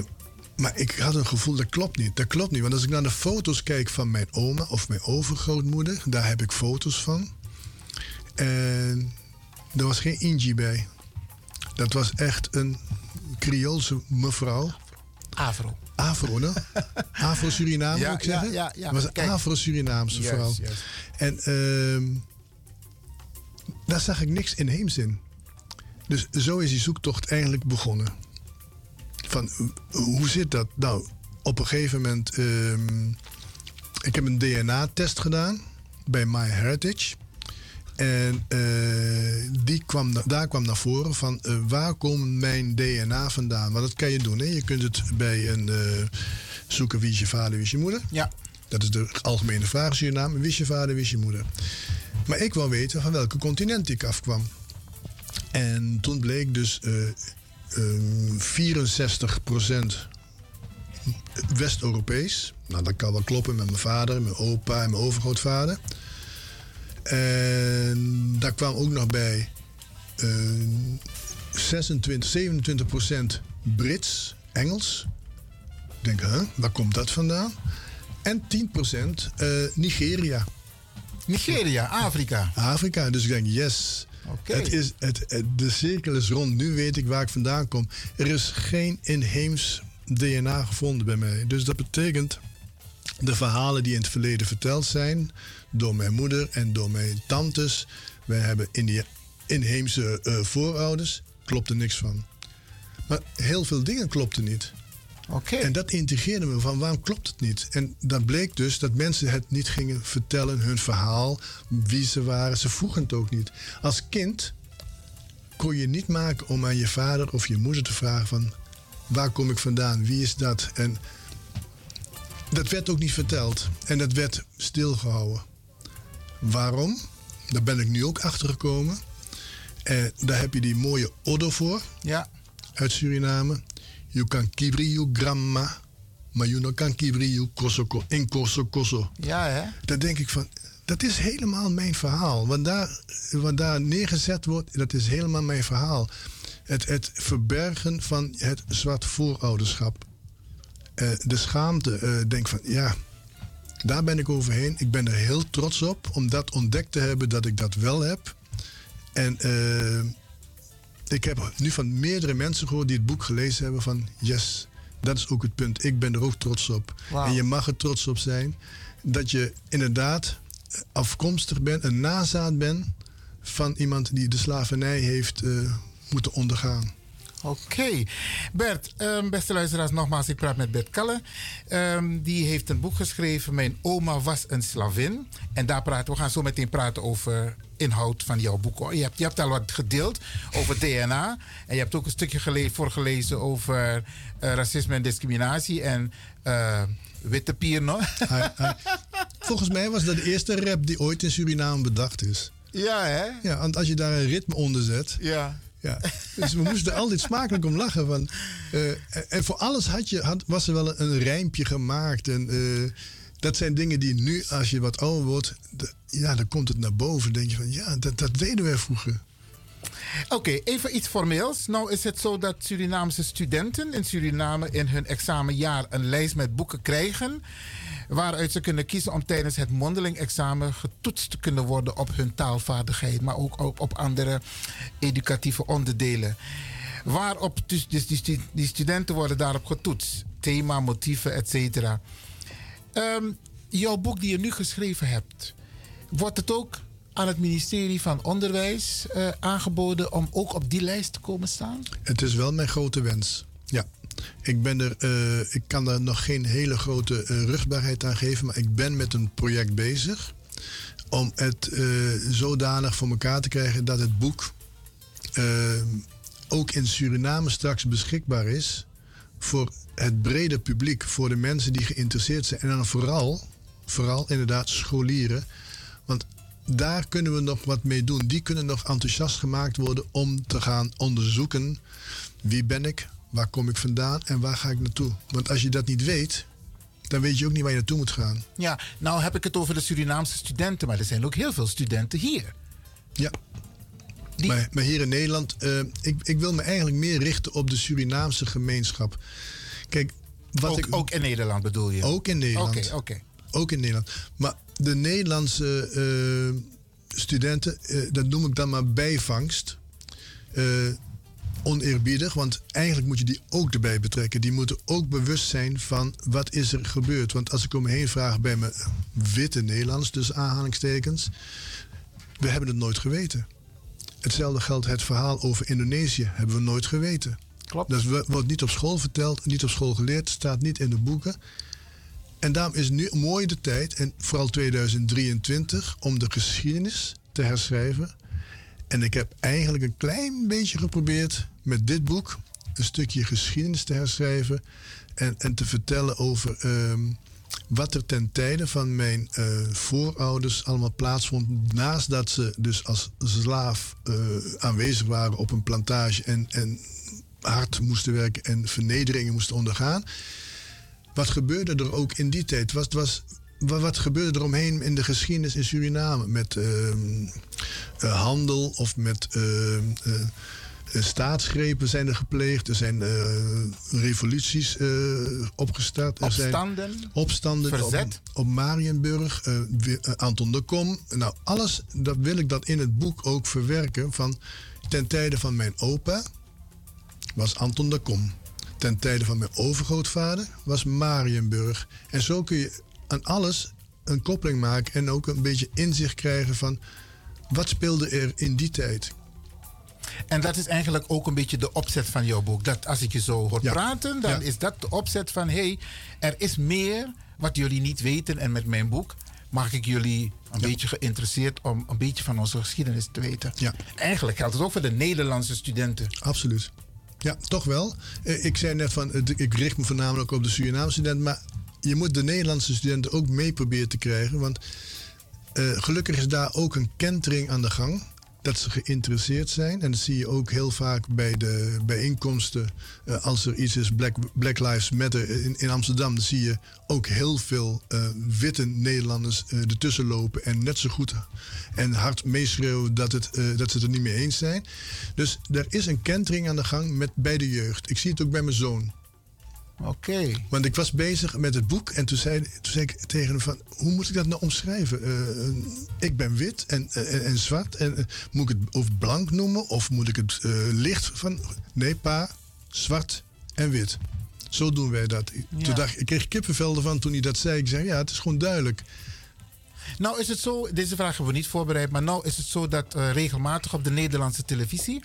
maar ik had een gevoel, dat klopt niet. Dat klopt niet. Want als ik naar de foto's kijk van mijn oma of mijn overgrootmoeder, daar heb ik foto's van. En er was geen Inji bij. Dat was echt een Creoolse mevrouw. Afro. Afro, ne? Afro-Suriname, Ja, moet ik zeggen? ja, ja, was een. Afro-Surinaamse vrouw. En ehm, daar zag ik niks inheems in. Dus zo is die zoektocht eigenlijk begonnen. Van, hoe zit dat? Nou, op een gegeven moment... ehm, ik heb een DNA-test gedaan bij MyHeritage. En eh, die kwam, daar kwam naar voren van eh, waar komt mijn DNA vandaan? Want dat kan je doen. Hè? Je kunt het bij een eh, zoeken wie is je vader, wie is je moeder. Ja. Dat is de algemene vraag in Suriname. Wie is je vader, wie is je moeder? Maar ik wou weten van welke continent ik afkwam. En toen bleek dus eh ehm, 64% West-Europees. Nou, dat kan wel kloppen met mijn vader, mijn opa en mijn overgrootvader. En daar kwam ook nog bij eh 26, 27% Brits, Engels. Ik denk, hè, waar komt dat vandaan? En 10% eh, Nigeria. Nigeria, Afrika. Afrika, dus ik denk, yes. Het is, het, de cirkel is rond. Nu weet ik waar ik vandaan kom. Er is geen inheems DNA gevonden bij mij. Dus dat betekent de verhalen die in het verleden verteld zijn door mijn moeder en door mijn tantes. Wij hebben inheemse eh, voorouders. Klopt er niks van. Maar heel veel dingen klopten niet. En dat intrigeerde me van waarom klopt het niet? En dat bleek dus dat mensen het niet gingen vertellen, hun verhaal, wie ze waren. Ze vroegen het ook niet. Als kind kon je niet maken om aan je vader of je moeder te vragen van waar kom ik vandaan, wie is dat? En dat werd ook niet verteld en dat werd stilgehouden. Waarom? Daar ben ik nu ook achter gekomen. En daar heb je die mooie Oddo voor. Ja. Uit Suriname. Je kan kibriu gramma. Maar je kan kibriu kosoko in koso koso. Ja, hè? Dan denk ik van, dat is helemaal mijn verhaal. Wat daar, wat daar neergezet wordt, dat is helemaal mijn verhaal. Het, het verbergen van het zwart voorouderschap. Eh, de schaamte, eh, denk van, ja, daar ben ik overheen. Ik ben er heel trots op om dat ontdekt te hebben dat ik dat wel heb. En eh, ik heb nu van meerdere mensen gehoord die het boek gelezen hebben van yes, dat is ook het punt. Ik ben er ook trots op. En je mag er trots op zijn dat je inderdaad afkomstig bent, een nazaat bent van iemand die de slavernij heeft eh, moeten ondergaan. Oké. Bert, ehm, beste luisteraars, nogmaals, ik praat met Bert Kalle. Ehm, die heeft een boek geschreven, Mijn oma was een slavin. En daar praten we gaan zo meteen praten over inhoud van jouw boek. hoor. Je hebt, je hebt al wat gedeeld over DNA. En je hebt ook een stukje gele voorgelezen over eh, racisme en discriminatie. En eh, witte pier, no? Volgens mij was dat de eerste rap die ooit in Suriname bedacht is. Ja, hè? Ja, want als je daar een ritme onder zet. Ja. Ja, dus we moesten altijd smakelijk om lachen. Van, eh, en voor alles had je, had, was er wel een, rijmpje gemaakt. En eh, dat zijn dingen die nu, als je wat ouder wordt, ja, dan komt het naar boven. denk je van, ja, dat, dat deden wij vroeger. Oké, even iets formeels. Nou is het zo dat Surinaamse studenten in Suriname in hun examenjaar een lijst met boeken krijgen. Waaruit ze kunnen kiezen om tijdens het mondeling examen getoetst te kunnen worden op hun taalvaardigheid, maar ook op, op andere educatieve onderdelen. Waarop dus, dus die, die studenten worden daarop getoetst. Thema, motieven, et cetera. Ehm, jouw boek die je nu geschreven hebt, wordt het ook aan het ministerie van Onderwijs eh, aangeboden om ook op die lijst te komen staan? Het is wel mijn grote wens. Ja. Ik, ben er, eh, ik kan daar nog geen hele grote eh, rugbaarheid aan geven, maar ik ben met een project bezig om het eh, zodanig voor elkaar te krijgen dat het boek ook in Suriname straks beschikbaar is voor het brede publiek, voor de mensen die geïnteresseerd zijn. En dan vooral, vooral inderdaad scholieren. Want daar kunnen we nog wat mee doen. Die kunnen nog enthousiast gemaakt worden om te gaan onderzoeken wie ben ik, waar kom ik vandaan en waar ga ik naartoe. Want als je dat niet weet, dan weet je ook niet waar je naartoe moet gaan. Ja, nou heb ik het over de Surinaamse studenten, maar er zijn ook heel veel studenten hier. Ja. Maar, maar hier in Nederland, eh, ik, ik wil me eigenlijk meer richten op de Surinaamse gemeenschap. Kijk, wat Ook, ik, ook in Nederland bedoel je? Ook in Nederland. Oké, oké. Ook in Nederland. Maar de Nederlandse eh, studenten, eh, dat noem ik dan maar bijvangst. Oneerbiedig, want eigenlijk moet je die ook erbij betrekken. Die moeten ook bewust zijn van wat is er gebeurd. Want als ik om me heen vraag bij mijn witte Nederlands, dus aanhalingstekens, we hebben het nooit geweten. Hetzelfde geldt het verhaal over Indonesië, hebben we nooit geweten. Klopt. Dat wo- wordt niet op school verteld, niet op school geleerd, staat niet in de boeken. En daarom is nu mooi de tijd, en vooral 2023, om de geschiedenis te herschrijven. En ik heb eigenlijk een klein beetje geprobeerd met dit boek een stukje geschiedenis te herschrijven. En, en te vertellen over ehm, wat er ten tijde van mijn eh, voorouders allemaal plaatsvond. Naast dat ze dus als slaaf eh, aanwezig waren op een plantage en, en hard moesten werken en vernederingen moesten ondergaan. Wat gebeurde er ook in die tijd? Was, was, wa- wat gebeurde er omheen in de geschiedenis in Suriname? Met ehm, eh, handel of met ehm, eh, staatsgrepen zijn er gepleegd. Er zijn eh, revoluties opgestart. Er zijn Opstanden? opstanden Verzet? Op, op Marienburg. Anton de Kom. Nou, alles dat wil ik dat in het boek ook verwerken. Van ten tijde van mijn opa was Anton de Kom. Ten tijde van mijn overgrootvader was Marienburg. En zo kun je aan alles een koppeling maken en ook een beetje inzicht krijgen van wat speelde er in die tijd. En dat is eigenlijk ook een beetje de opzet van jouw boek. Dat als ik je zo hoor Ja. praten, dan Ja. is dat de opzet van... hé, hey, er is meer wat jullie niet weten. En met mijn boek maak ik jullie een beetje geïnteresseerd... om een beetje van onze geschiedenis te weten. Ja. Eigenlijk geldt het ook voor de Nederlandse studenten. Absoluut. Ja, toch wel. Eh, Ik zei net van, ik richt me voornamelijk op de Surinaamse studenten, maar je moet de Nederlandse studenten ook mee proberen te krijgen, want eh, gelukkig is daar ook een kentering aan de gang. Dat ze geïnteresseerd zijn. En dat zie je ook heel vaak bij de bijeenkomsten. eh, als er iets is, Black, Black Lives Matter in, in Amsterdam, dan zie je ook heel veel eh, witte Nederlanders eh, ertussen lopen. En net zo goed en hard meeschreeuwen dat, het, eh, dat ze het er niet mee eens zijn. Dus er is een kentering aan de gang met, bij de jeugd. Ik zie het ook bij mijn zoon. Oké. Want ik was bezig met het boek en toen zei, toen zei ik tegen hem van... hoe moet ik dat nou omschrijven? Eh, eh, ik ben wit en, en, en zwart. En, eh, moet ik het of blank noemen of moet ik het eh, licht van... Nee, pa, zwart en wit. Zo doen wij dat. Toen dacht, ik- ik kreeg kippenvel ervan toen hij dat zei. Ik zei, ja, het is gewoon duidelijk. Nou is het zo, deze vraag hebben we niet voorbereid, maar nou is het zo dat eh, regelmatig op de Nederlandse televisie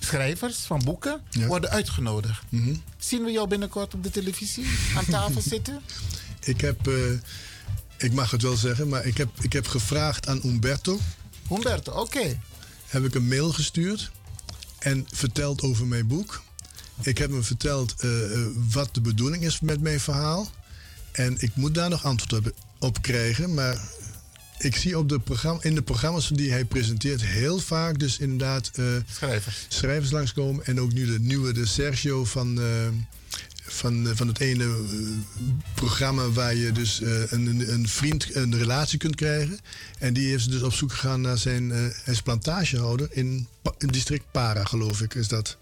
schrijvers van boeken worden uitgenodigd. Mhm. Zien we jou binnenkort op de televisie aan tafel zitten? Ik heb, eh, ik mag het wel zeggen, maar ik heb, ik heb gevraagd aan Umberto. Humberto, oké. Heb ik een mail gestuurd en verteld over mijn boek. Ik heb hem verteld eh, eh, wat de bedoeling is met mijn verhaal. En ik moet daar nog antwoord op krijgen. Maar ik zie op de programma, in de programma's die hij presenteert heel vaak dus inderdaad eh, schrijvers. schrijvers langskomen. En ook nu de nieuwe, de Sergio van, eh, van, eh, van het ene programma waar je dus een, een- vriend, een relatie kunt krijgen. En die is dus op zoek gegaan naar zijn, eh, hij is plantagehouder in, in district Para, geloof ik, is dat.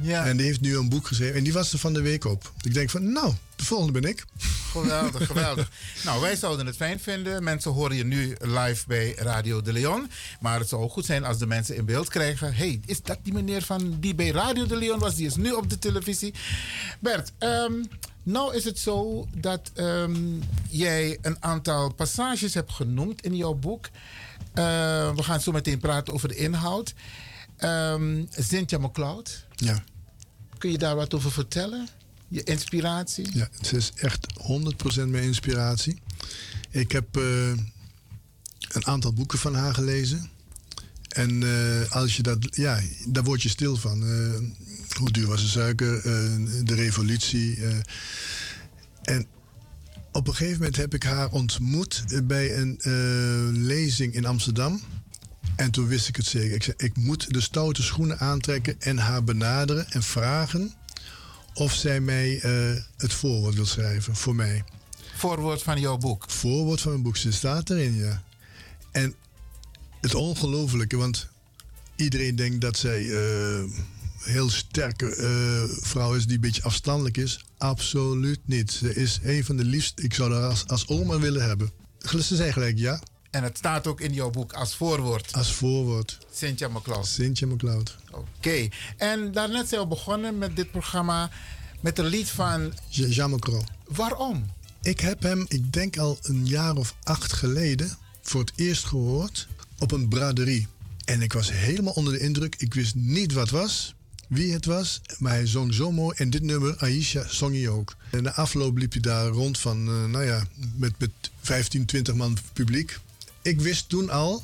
Ja. En die heeft nu een boek geschreven en die was er van de week op. Ik denk van, nou, de volgende ben ik. Geweldig, geweldig. Nou, wij zouden het fijn vinden. Mensen horen je nu live bij Radio de Leon. Maar het zou ook goed zijn als de mensen in beeld krijgen. hey, is dat die meneer van die bij Radio de Leon was? Die is nu op de televisie. Bert, ehm, nou is het zo dat ehm, jij een aantal passages hebt genoemd in jouw boek. Eh, we gaan zo meteen praten over de inhoud. Ehm Cynthia McCloud, Ja. kun je daar wat over vertellen? Je inspiratie? Ja, het is echt 100% mijn inspiratie. Ik heb eh, een aantal boeken van haar gelezen. En eh, als je dat, ja, daar word je stil van. Eh, hoe duur was de suiker? de revolutie. en op een gegeven moment heb ik haar ontmoet bij een lezing in Amsterdam. En toen wist ik het zeker. Ik zei, ik moet de stoute schoenen aantrekken en haar benaderen en vragen of zij mij eh, het voorwoord wil schrijven voor mij. Voorwoord van jouw boek? Voorwoord van mijn boek. Ze staat erin, ja. En het ongelofelijke, want iedereen denkt dat zij eh heel sterke eh, vrouw is die een beetje afstandelijk is. Absoluut niet. Ze is een van de liefst. Ik zou haar als, als oma willen hebben. Ze zei gelijk ja. En het staat ook in jouw boek als voorwoord. Als voorwoord. Cynthia McCloud. Cynthia McCloud. Oké. En daarnet zijn we begonnen met dit programma met een lied van... Je- Jean Macron. Waarom? Ik heb hem, ik denk al een jaar of acht geleden, voor het eerst gehoord op een braderie. En ik was helemaal onder de indruk. Ik wist niet wat was, wie het was, maar hij zong zo mooi. En dit nummer, Aisha, zong hij ook. En na afloop liep hij daar rond van, eh, nou ja, met, met 15, 20 man publiek. Ik wist toen al,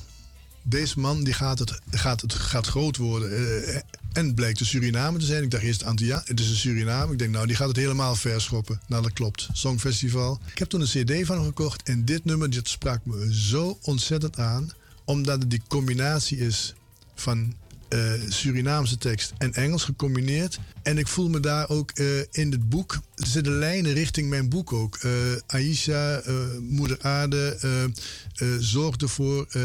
deze man die gaat, het, gaat, het, gaat groot worden. Eh, en bleek de Suriname te zijn. Ik dacht eerst Antillia, het is een Suriname. Ik denk, nou, die gaat het helemaal verschoppen. Nou, dat klopt. Songfestival. Ik heb toen een cd van hem gekocht. En dit nummer, dit sprak me zo ontzettend aan. Omdat het die combinatie is van eh, Surinaamse tekst en Engels gecombineerd. En ik voel me daar ook eh, in het boek. Er zitten lijnen richting mijn boek ook. Eh, Aisha, eh, Moeder Aarde, eh, eh, zorg ervoor eh,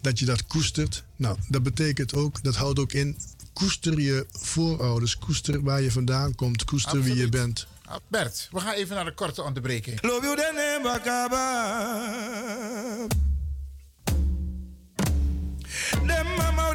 dat je dat koestert. Nou, dat betekent ook, dat houdt ook in. Koester je voorouders, koester waar je vandaan komt, koester wie je bent. Ah, Bert, we gaan even naar een korte onderbreking. Dem mama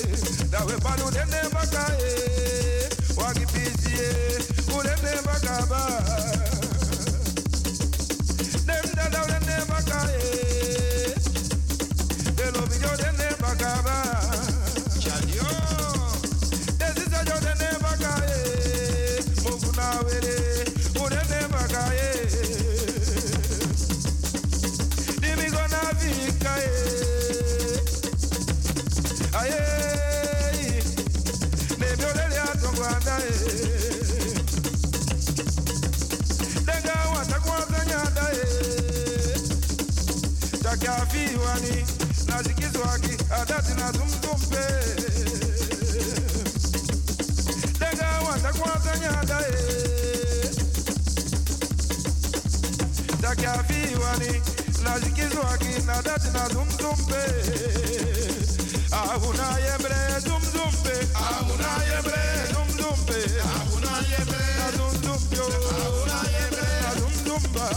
dawe panu dende baka e never ulende baka ba dende dawe dende fiwani na zikizwaki adati na zumzumpe daga wata kwata nyada e eh. daga fiwani na zikizwaki na dati na zumzumpe ahuna yebre zumzumpe. Ahuna yebre zumzumpe. Oh. Ahuna yebre zumzumpyo ahuna yebre zumzumba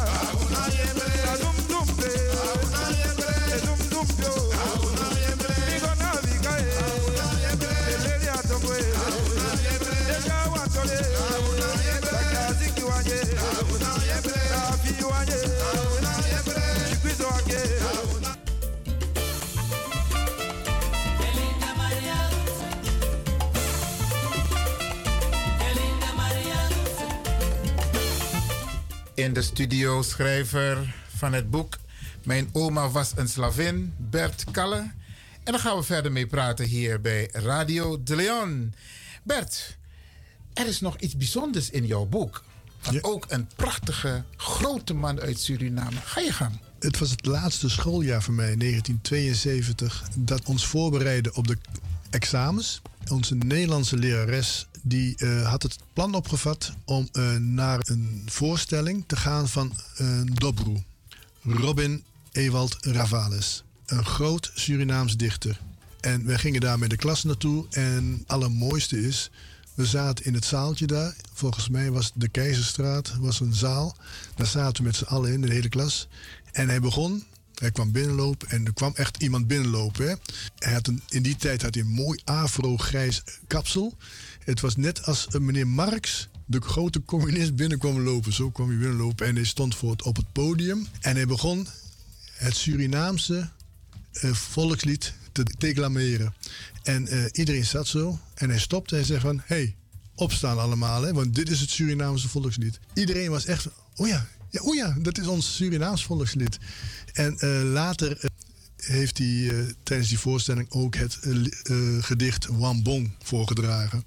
In de studio schrijver van het boek Mijn oma was een slavin, Bert Kalle. En daar gaan we verder mee praten hier bij Radio de Leon. Bert, er is nog iets bijzonders in jouw boek. Want ook een prachtige, grote man uit Suriname. Ga je gang. Het was het laatste schooljaar voor mij, 1972, dat ons voorbereidde op de examens. Onze Nederlandse lerares die, eh, had het plan opgevat om eh, naar een voorstelling te gaan van een Dobru. Robin Ewald Ravales. Een groot Surinaams dichter. En wij gingen daar met de klas naartoe. En het allermooiste is, we zaten in het zaaltje daar. Volgens mij was de Keizerstraat was een zaal. Daar zaten we met z'n allen in, de hele klas. En hij begon, hij kwam binnenlopen en er kwam echt iemand binnenlopen. Hè. Hij had een, in die tijd had hij een mooi afro-grijs kapsel. Het was net als eh, meneer Marx, de grote communist, binnenkwam lopen. Zo kwam hij binnenlopen en hij stond voor het, op het podium. En hij begon het Surinaamse eh, volkslied te declameren. En eh, iedereen zat zo en hij stopte en zei van... hey, opstaan allemaal, hè, want dit is het Surinaamse volkslied. Iedereen was echt... Oh ja, ja, oh ja, dat is ons Surinaams volkslied. En eh, later eh, heeft hij eh, tijdens die voorstelling ook het gedicht Wambong voorgedragen.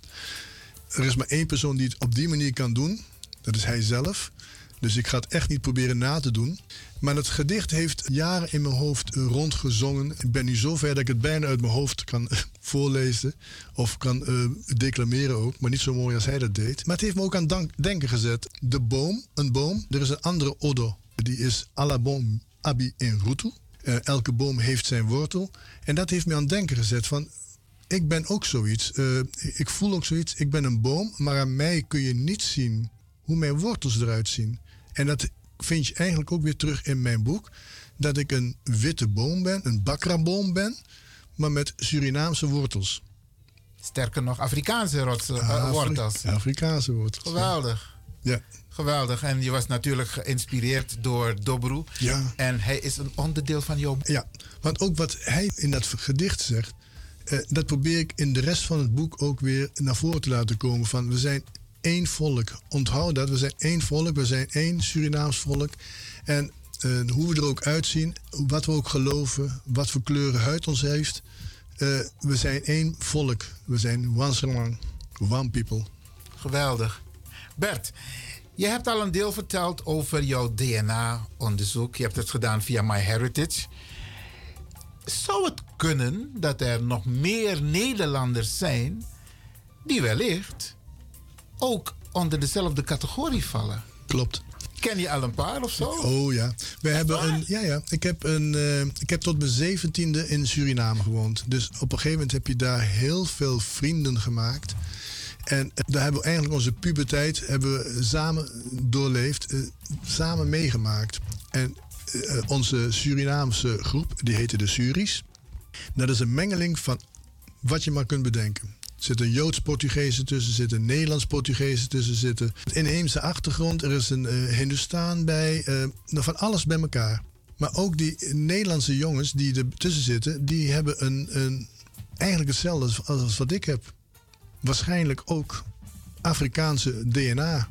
Er is maar één persoon die het op die manier kan doen. Dat is hij zelf. Dus ik ga het echt niet proberen na te doen. Maar het gedicht heeft jaren in mijn hoofd rondgezongen. Ik ben nu zover dat ik het bijna uit mijn hoofd kan eh, voorlezen. Of kan eh, declameren ook. Maar niet zo mooi als hij dat deed. Maar het heeft me ook aan denken gezet. De boom, een boom. Er is een andere odo. Die is alla boom abi in rutu. Eh, elke boom heeft zijn wortel. En dat heeft me aan denken gezet van... Ik ben ook zoiets. Ik voel ook zoiets. Ik ben een boom, maar aan mij kun je niet zien hoe mijn wortels eruit zien. En dat vind je eigenlijk ook weer terug in mijn boek. Dat ik een witte boom ben, een bakraboom ben, maar met Surinaamse wortels. Sterker nog, Afrikaanse eh, wortels. Afrikaanse wortels. Geweldig. Ja. Geweldig. En je was natuurlijk geïnspireerd door Dobru. Ja. En hij is een onderdeel van jouw Ja, want ook wat hij in dat gedicht zegt, eh, dat probeer ik in de rest van het boek ook weer naar voren te laten komen. Van we zijn één volk. Onthoud dat, we zijn één volk, we zijn één Surinaams volk. En eh, hoe we er ook uitzien, wat we ook geloven, wat voor kleuren huid ons heeft. eh, we zijn één volk. We zijn one Srilang, one people. Geweldig. Bert, je hebt al een deel verteld over jouw DNA-onderzoek. Je hebt het gedaan via MyHeritage. Zou het kunnen dat er nog meer Nederlanders zijn die wellicht ook onder dezelfde categorie vallen? Klopt. Ken je al een paar of zo? Oh ja. We hebben een, ja, ja. Ik, heb een, eh, ik heb tot mijn zeventiende in Suriname gewoond. Dus op een gegeven moment heb je daar heel veel vrienden gemaakt. En daar hebben we eigenlijk onze puberteit hebben we samen doorleefd, eh, samen meegemaakt. En eh, onze Surinaamse groep, die heette de Suris. Dat is een mengeling van wat je maar kunt bedenken. Zit een Joods-Portugezen tussen, er zit een Nederlands-Portugezen tussen, zit een inheemse achtergrond, er is een eh Hindustaan bij, eh, nou, van alles bij elkaar. Maar ook die Nederlandse jongens die er tussen zitten, die hebben een, een, eigenlijk hetzelfde als, als wat ik heb. Waarschijnlijk ook Afrikaanse DNA.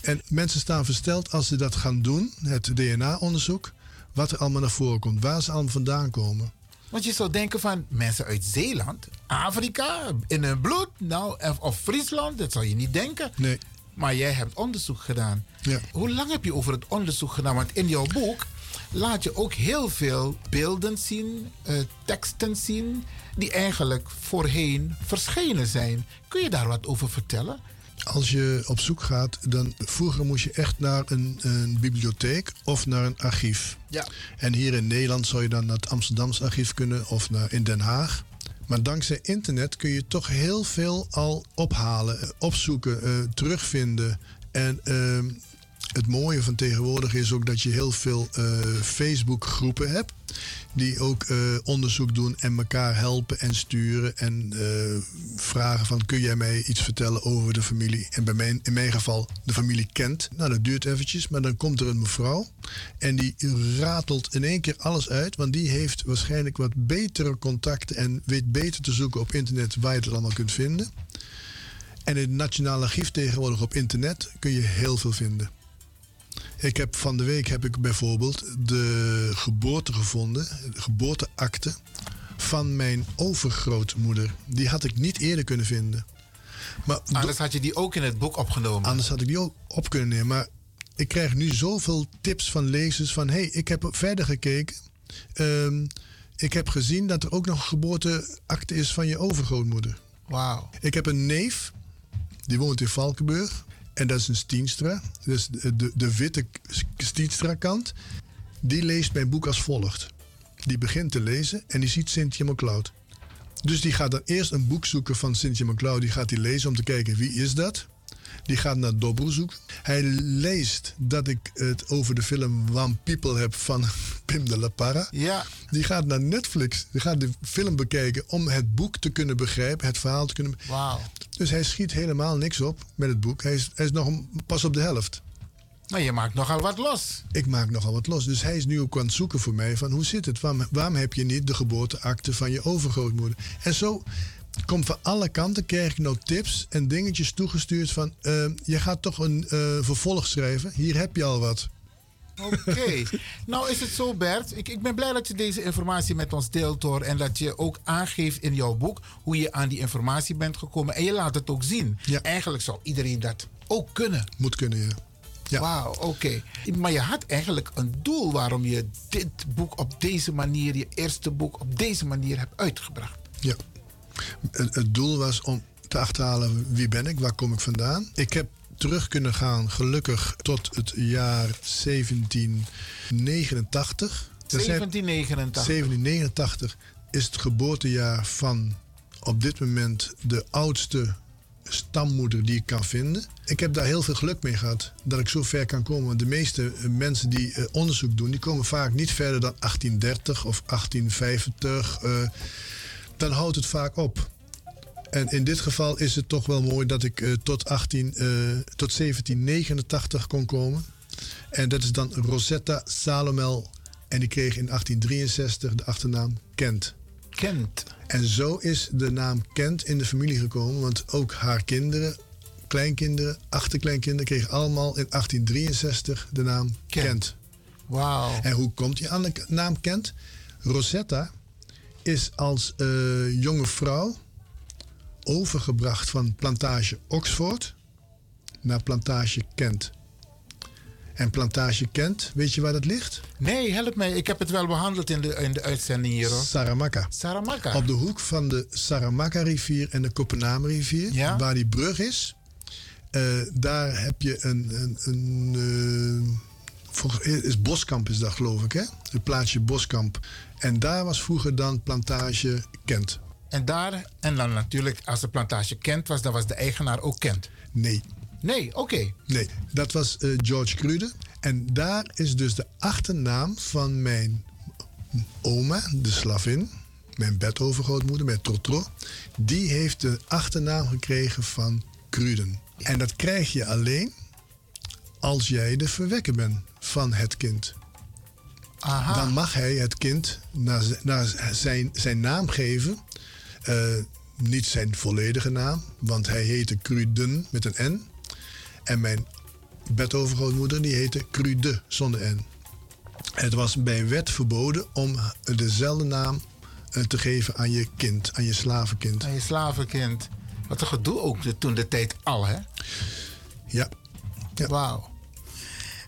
En mensen staan versteld als ze dat gaan doen, het DNA-onderzoek, wat er allemaal naar voren komt, waar ze allemaal vandaan komen. Want je zou denken van mensen uit Zeeland, Afrika, in hun bloed, nou, of, of Friesland, dat zou je niet denken. Nee. Maar jij hebt onderzoek gedaan. Ja. Hoe lang heb je over het onderzoek gedaan? Want in jouw boek laat je ook heel veel beelden zien, eh, teksten zien, die eigenlijk voorheen verschenen zijn. Kun je daar wat over vertellen? Als je op zoek gaat, dan vroeger moest je echt naar een, een bibliotheek of naar een archief. Ja. En hier in Nederland zou je dan naar het Amsterdamse archief kunnen of naar in Den Haag. Maar dankzij internet kun je toch heel veel al ophalen, opzoeken, eh, terugvinden. En ehm, het mooie van tegenwoordig is ook dat je heel veel eh, Facebook-groepen hebt. Die ook eh, onderzoek doen en elkaar helpen en sturen. En eh, vragen van kun jij mij iets vertellen over de familie. En bij mij, in mijn geval de familie kent. Nou dat duurt eventjes. Maar dan komt er een mevrouw. En die ratelt in één keer alles uit. Want die heeft waarschijnlijk wat betere contacten. En weet beter te zoeken op internet waar je het allemaal kunt vinden. En in het Nationaal Archief tegenwoordig op internet kun je heel veel vinden. Ik heb van de week heb ik bijvoorbeeld de geboorte gevonden, de geboorteakte van mijn overgrootmoeder. Die had ik niet eerder kunnen vinden. Maar Anders had je die ook in het boek opgenomen. Anders had ik die ook op kunnen nemen. Maar ik krijg nu zoveel tips van lezers van... hé, hey, ik heb verder gekeken. Ehm, ik heb gezien dat er ook nog een geboorteakte is van je overgrootmoeder. Wauw. Ik heb een neef, die woont in Valkenburg. En dat is een Stienstra. Dus de, de, witte Stienstra-kant. Die leest mijn boek als volgt. Die begint te lezen en die ziet Cynthia McCloud. Dus die gaat dan eerst een boek zoeken van Cynthia McCloud. Die gaat die lezen om te kijken wie is dat. Die gaat naar Dobro zoeken. Hij leest dat ik het over de film One People heb van Pim de La Parra. Ja. Die gaat naar Netflix. Die gaat de film bekijken om het boek te kunnen begrijpen, het verhaal te kunnen. Wauw. Dus hij schiet helemaal niks op met het boek. Hij is, hij is nog een- pas op de helft. Nou, je maakt nogal wat los. Ik maak nogal wat los. Dus hij is nu ook aan het zoeken voor mij van hoe zit het? Waarom, waarom heb je niet de geboorteakte van je overgrootmoeder? En zo komt van alle kanten, krijg ik nou tips en dingetjes toegestuurd van... eh, je gaat toch een eh, vervolg schrijven? Hier heb je al wat. Oké. nou is het zo, Bert. Ik, ik ben blij dat je deze informatie met ons deelt, hoor. En dat je ook aangeeft in jouw boek hoe je aan die informatie bent gekomen. En je laat het ook zien. Eigenlijk zou iedereen dat ook kunnen. Moet kunnen, ja. ja. Wauw, oké. Maar je had eigenlijk een doel waarom je dit boek op deze manier, je eerste boek op deze manier hebt uitgebracht. Ja. Het, het doel was om te achterhalen wie ben ik, waar kom ik vandaan. Ik heb terug kunnen gaan, gelukkig, tot het jaar 1789. Er zijn- 1789. 1789 is het geboortejaar van op dit moment de oudste stammoeder die ik kan vinden. Ik heb daar heel veel geluk mee gehad dat ik zo ver kan komen. Want de meeste eh, mensen die eh, onderzoek doen, die komen vaak niet verder dan 1830 of 1850. eh, dan houdt het vaak op. En in dit geval is het toch wel mooi dat ik eh, tot, 18, eh, tot 1789 kon komen. En dat is dan Rosetta Salomel. En die kreeg in 1863 de achternaam Kent. Kent. En zo is de naam Kent in de familie gekomen. Want ook haar kinderen, kleinkinderen, achterkleinkinderen... kregen allemaal in 1863 de naam Kent. Wauw. En hoe komt hij aan de naam Kent? Rosetta is als eh, jonge vrouw overgebracht van plantage Oxford naar plantage Kent. En plantage Kent, weet je waar dat ligt? Nee, help mij. Ik heb het wel behandeld in de, in de uitzending hier. Hoor. Saramaka. Saramaka. Op de hoek van de Saramaka-rivier en de Kopenhaam-rivier, Ja? waar die brug is, eh, daar heb je een. een, een eh, is Boskamp is dat, geloof ik, hè? Het plaatsje Boskamp. En daar was vroeger dan plantage Kent. En daar, en dan natuurlijk, als de plantage Kent was, dan was de eigenaar ook Kent. Nee. Nee, oké. Nee, dat was eh, George Krude. En daar is dus de achternaam van mijn oma, de slavin, mijn bedovergrootmoeder, mijn Trotro. Die heeft de achternaam gekregen van Kruden. En dat krijg je alleen als jij de verwekker bent van het kind. Aha. Dan mag hij het kind naar, zijn, zijn naam geven. Eh, niet zijn volledige naam, want hij heette Cruden met een N. En mijn bedovergrootmoeder die heette Crude zonder N. Het was bij wet verboden om dezelfde naam eh, te geven aan je kind, aan je slavenkind. Aan je slavenkind. Wat een gedoe ook de- toen de tijd al, hè? Ja. Wauw.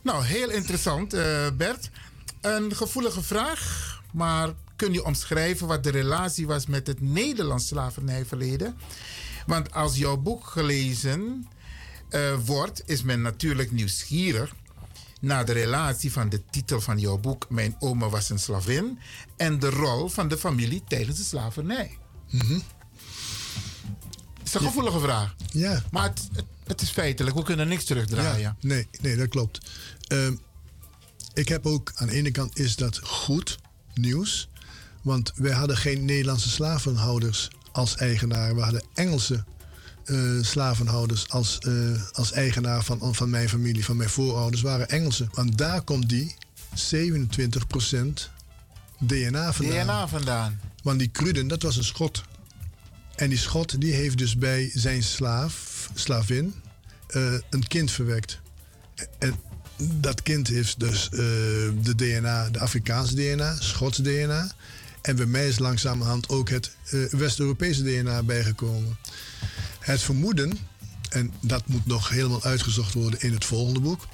Nou, heel interessant, eh, Bert. Een gevoelige vraag, maar kun je omschrijven wat de relatie was met het Nederlands slavernijverleden? Want als jouw boek gelezen eh, wordt, is men natuurlijk nieuwsgierig naar de relatie van de titel van jouw boek Mijn oma was een slavin en de rol van de familie tijdens de slavernij. Mhm. Het is een gevoelige vraag. Ja. Maar het, het, het is feitelijk, we kunnen niks terugdraaien. Ja, nee, nee, dat klopt. Ehm, ik heb ook, aan de ene kant is dat goed nieuws. Want wij hadden geen Nederlandse slavenhouders als eigenaar. We hadden Engelse eh, slavenhouders als, eh, als eigenaar van, van mijn familie, van mijn voorouders, waren Engelsen. Want daar komt die 27% DNA vandaan. DNA vandaan. Want die Cruden, dat was een schot. En die schot die heeft dus bij zijn slaaf, slavin, eh, een kind verwekt. En dat kind heeft dus eh, de DNA, de Afrikaanse DNA, Schots DNA. En bij mij is langzamerhand ook het eh, West-Europese DNA bijgekomen. Het vermoeden, en dat moet nog helemaal uitgezocht worden in het volgende boek,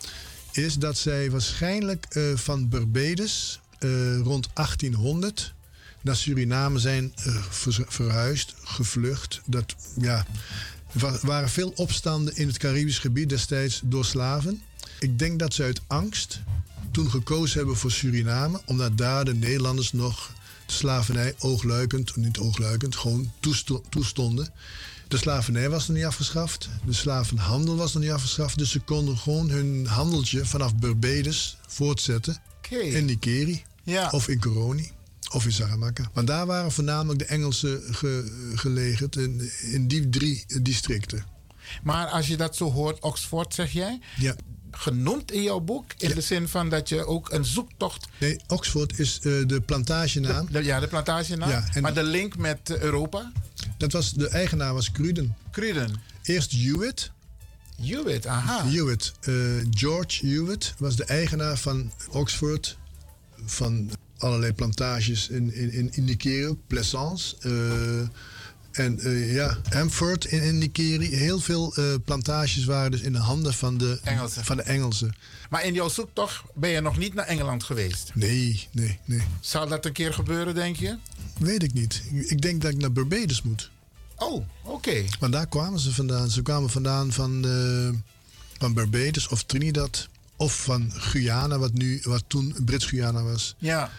is dat zij waarschijnlijk eh, van Barbados rond 1800 naar Suriname zijn ver- verhuisd, gevlucht. Dat, ja, wa- waren veel opstanden in het Caribisch gebied destijds door slaven. Ik denk dat ze uit angst toen gekozen hebben voor Suriname, omdat daar de Nederlanders nog de slavernij oogluikend, niet oogluikend, gewoon toesto- toestonden. De slavernij was nog niet afgeschaft, de slavenhandel was nog niet afgeschaft, dus ze konden gewoon hun handeltje vanaf Barbados voortzetten in Nikeri Ja. of in Coroni of in Saramaka. Want daar waren voornamelijk de Engelsen ge- gelegerd in, in die drie districten. Maar als je dat zo hoort, Oxford zeg jij, Ja. Genoemd in jouw boek, in de zin van dat je ook een zoektocht. Nee, Oxford is eh, de plantagenaam. De- ja, de plantagenaam. Ja, maar de link met eh, Europa? Dat was, de eigenaar was Cruden. Cruden. Eerst Hewitt. Hewitt, aha. Hewitt. eh, George Hewitt was de eigenaar van Oxford. Van allerlei plantages in, in, in, in Plaisance. eh, en eh, ja, Amford in, in Nikeri. Heel veel eh, plantages waren dus in de handen van de Engelsen. Van de Engelsen. Maar in jouw zoektocht ben je nog niet naar Engeland geweest. Nee, nee, nee. Zal dat een keer gebeuren, denk je? Weet ik niet. Ik denk dat ik naar Barbados moet. Oh, oké. Want daar kwamen ze vandaan. Ze kwamen vandaan van, eh, van Barbados of Trinidad. Of van Guyana, wat, nu, wat toen Brits-Guyana was. Ja.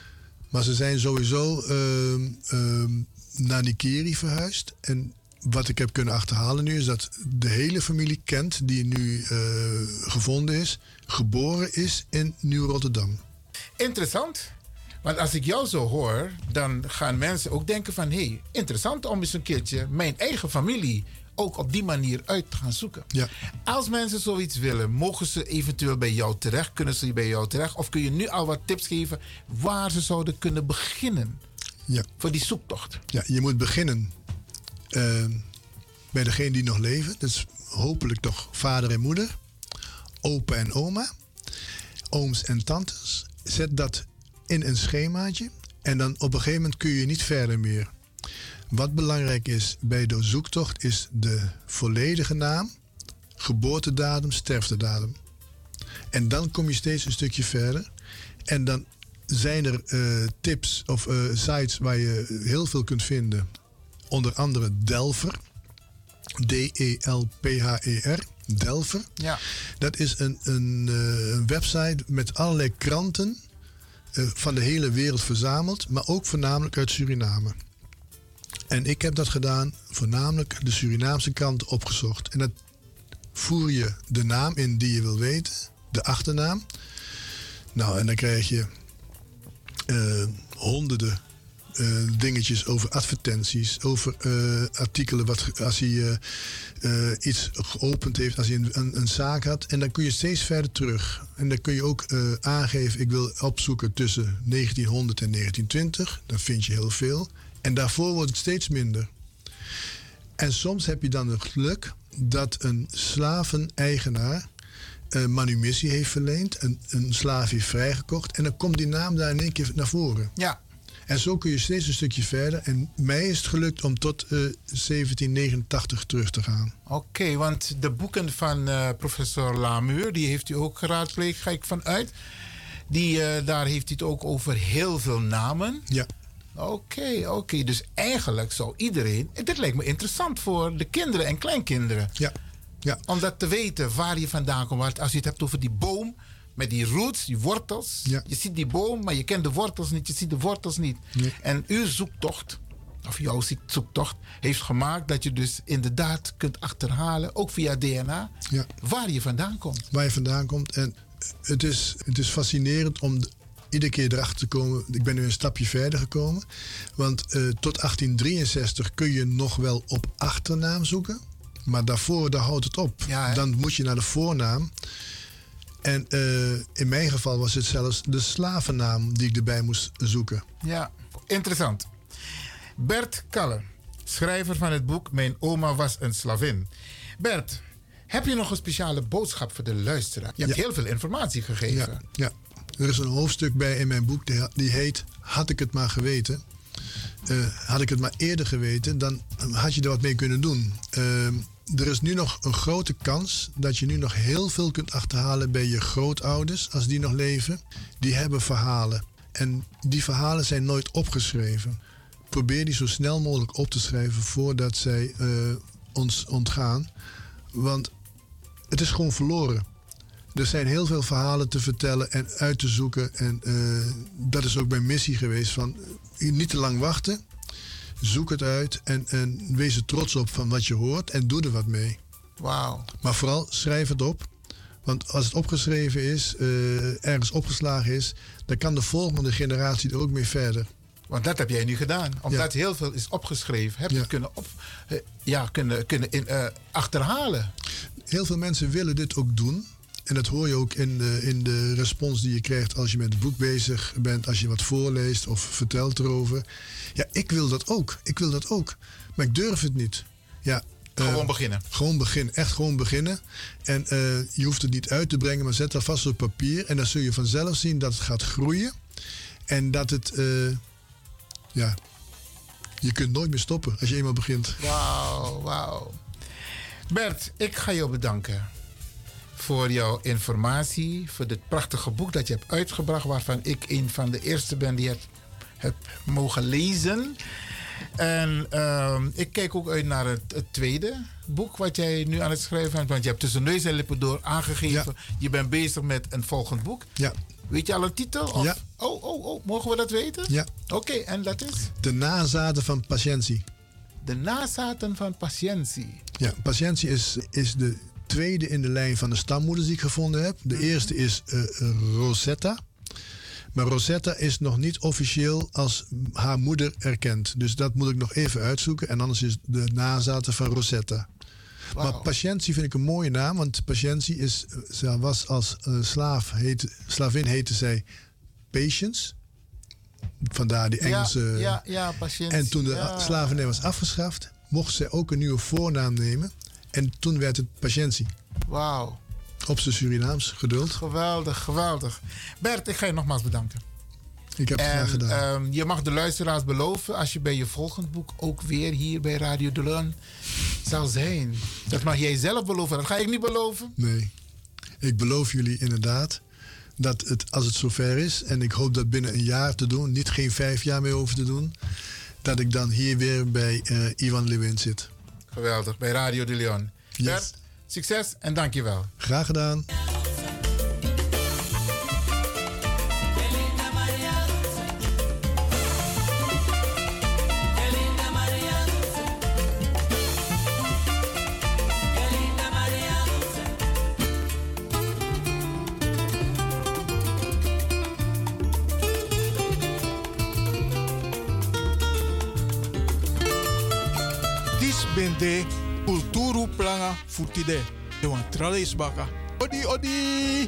Maar ze zijn sowieso ehm, ehm, naar Nikeri verhuisd. En wat ik heb kunnen achterhalen nu is dat de hele familie Kent, die nu eh, gevonden is, geboren is in Nieuw-Rotterdam. Interessant. Want als ik jou zo hoor, dan gaan mensen ook denken van... hé, hey, interessant om eens een keertje mijn eigen familie ook op die manier uit te gaan zoeken. Ja. Als mensen zoiets willen, mogen ze eventueel bij jou terecht? Kunnen ze bij jou terecht? Of kun je nu al wat tips geven waar ze zouden kunnen beginnen Ja. voor die zoektocht? Ja, je moet beginnen eh, bij degene die nog leven. Dus hopelijk toch vader en moeder, opa en oma, ooms en tantes. Zet dat in een schemaatje en dan op een gegeven moment kun je niet verder meer. Wat belangrijk is bij de zoektocht is de volledige naam, geboortedatum, sterftedatum. En dan kom je steeds een stukje verder. En dan zijn er eh, tips of eh, sites waar je heel veel kunt vinden. Onder andere Delver. E D-E-L-P-H-E-R. Delver. Ja. Dat is een, een, eh, website met allerlei kranten van de hele wereld verzameld, maar ook voornamelijk uit Suriname. En ik heb dat gedaan, voornamelijk de Surinaamse kranten opgezocht. En dat voer je de naam in die je wil weten, de achternaam. Nou, en dan krijg je honderden eh, dingetjes over advertenties, over eh, artikelen, wat, als hij eh, eh, iets geopend heeft, als hij een, een, zaak had. En dan kun je steeds verder terug. En dan kun je ook eh, aangeven, ik wil opzoeken tussen 1900 en 1920. Dan vind je heel veel. En daarvoor wordt het steeds minder. En soms heb je dan het geluk dat een slaveneigenaar eh, manumissie heeft verleend, een, een slaaf heeft vrijgekocht en dan komt die naam daar in één keer naar voren. Ja. En zo kun je steeds een stukje verder. En mij is het gelukt om tot eh, 1789 terug te gaan. Oké, want de boeken van eh, professor Lamuur, die heeft u ook geraadpleegd, ga ik vanuit. Die, eh, daar heeft hij het ook over heel veel namen. Ja. Oké, oké. Dus eigenlijk zou iedereen... en Dit lijkt me interessant voor de kinderen en kleinkinderen. Ja. Ja. Om dat te weten waar je vandaan komt. Want Als je het hebt over die boom met die roots, die wortels. Ja. Je ziet die boom, maar je kent de wortels niet. Je ziet de wortels niet. Nee. En uw zoektocht, of jouw zoektocht, heeft gemaakt dat je dus inderdaad kunt achterhalen, ook via DNA, Ja. waar je vandaan komt. waar je vandaan komt. En het is, het is fascinerend om de- iedere keer erachter te komen. Ik ben nu een stapje verder gekomen. Want eh, tot 1863 kun je nog wel op achternaam zoeken. Maar daarvoor, daar houdt het op. Dan moet je naar de voornaam. En eh, in mijn geval was het zelfs de slavennaam die ik erbij moest zoeken. Ja, interessant. Bert Kalle, schrijver van het boek Mijn oma was een slavin. Bert, heb je nog een speciale boodschap voor de luisteraar? Je hebt Ja. heel veel informatie gegeven. Ja, ja, er is een hoofdstuk bij in mijn boek die, heet Had ik het maar geweten. Eh, had ik het maar eerder geweten, dan had je er wat mee kunnen doen. Eh, er is nu nog een grote kans dat je nu nog heel veel kunt achterhalen bij je grootouders, als die nog leven. Die hebben verhalen. En die verhalen zijn nooit opgeschreven. Probeer die zo snel mogelijk op te schrijven voordat zij eh, ons ontgaan. Want het is gewoon verloren. Er zijn heel veel verhalen te vertellen en uit te zoeken. En eh, dat is ook mijn missie geweest. Van, eh, niet te lang wachten. Zoek het uit en, en wees er trots op van wat je hoort en doe er wat mee. Wauw. Maar vooral schrijf het op. Want als het opgeschreven is, eh, ergens opgeslagen is, dan kan de volgende generatie er ook mee verder. Want dat heb jij nu gedaan. Omdat heel veel is opgeschreven, heb je het kunnen, op, eh, ja, kunnen, kunnen in, eh, achterhalen. Heel veel mensen willen dit ook doen. En dat hoor je ook in de, in de respons die je krijgt als je met het boek bezig bent, als je wat voorleest of vertelt erover. Ja, ik wil dat ook. Ik wil dat ook. Maar ik durf het niet. Ja, eh, Gewoon beginnen. Gewoon beginnen. Echt gewoon beginnen. En eh, je hoeft het niet uit te brengen, maar zet dat vast op papier. En dan zul je vanzelf zien dat het gaat groeien. En dat het, eh, ja, je kunt nooit meer stoppen als je eenmaal begint. Wauw, wauw. Bert, ik ga jou bedanken voor jouw informatie, voor dit prachtige boek dat je hebt uitgebracht, waarvan ik een van de eerste ben die het heb mogen lezen. En ehm, ik kijk ook uit naar het, het tweede boek wat jij nu aan het schrijven bent. Want je hebt tussen neus en lippen door aangegeven. Je bent bezig met een volgend boek. Ja. Weet je al een titel? Of? Ja. Oh, oh, oh, mogen we dat weten? Ja. Oké, en dat is? De nazaten van patiëntie. De nazaten van patiëntie. Ja, patiëntie is, is de tweede in de lijn van de stammoeders die ik gevonden heb. De eerste is eh, Rosetta. Maar Rosetta is nog niet officieel als haar moeder erkend. Dus dat moet ik nog even uitzoeken. En anders is de nazaten van Rosetta. Maar patiëntie vind ik een mooie naam. Want patiëntie is, ze was als eh, slaaf, heet, slavin heette zij Patience. Vandaar die Engelse... Ja, ja, ja, patiëntie. En toen de ja. slavernij was afgeschaft, mocht zij ook een nieuwe voornaam nemen. En toen werd het patiëntie. Wauw. Op zijn Surinaams, geduld. Geweldig, geweldig. Bert, ik ga je nogmaals bedanken. Ik heb het graag gedaan. ehm, je mag de luisteraars beloven als je bij je volgend boek ook weer hier bij Radio de Leon zal zijn. Dat mag jij zelf beloven. Dat ga ik niet beloven. Nee. Ik beloof jullie inderdaad dat het, als het zover is, en ik hoop dat binnen een jaar te doen, niet geen vijf jaar meer over te doen, dat ik dan hier weer bij eh, Ivan Lewin zit. Geweldig, bij Radio de Leon. Bert, succes en dankjewel. Graag gedaan. Planga futide. De wan trales baka. Odi odi.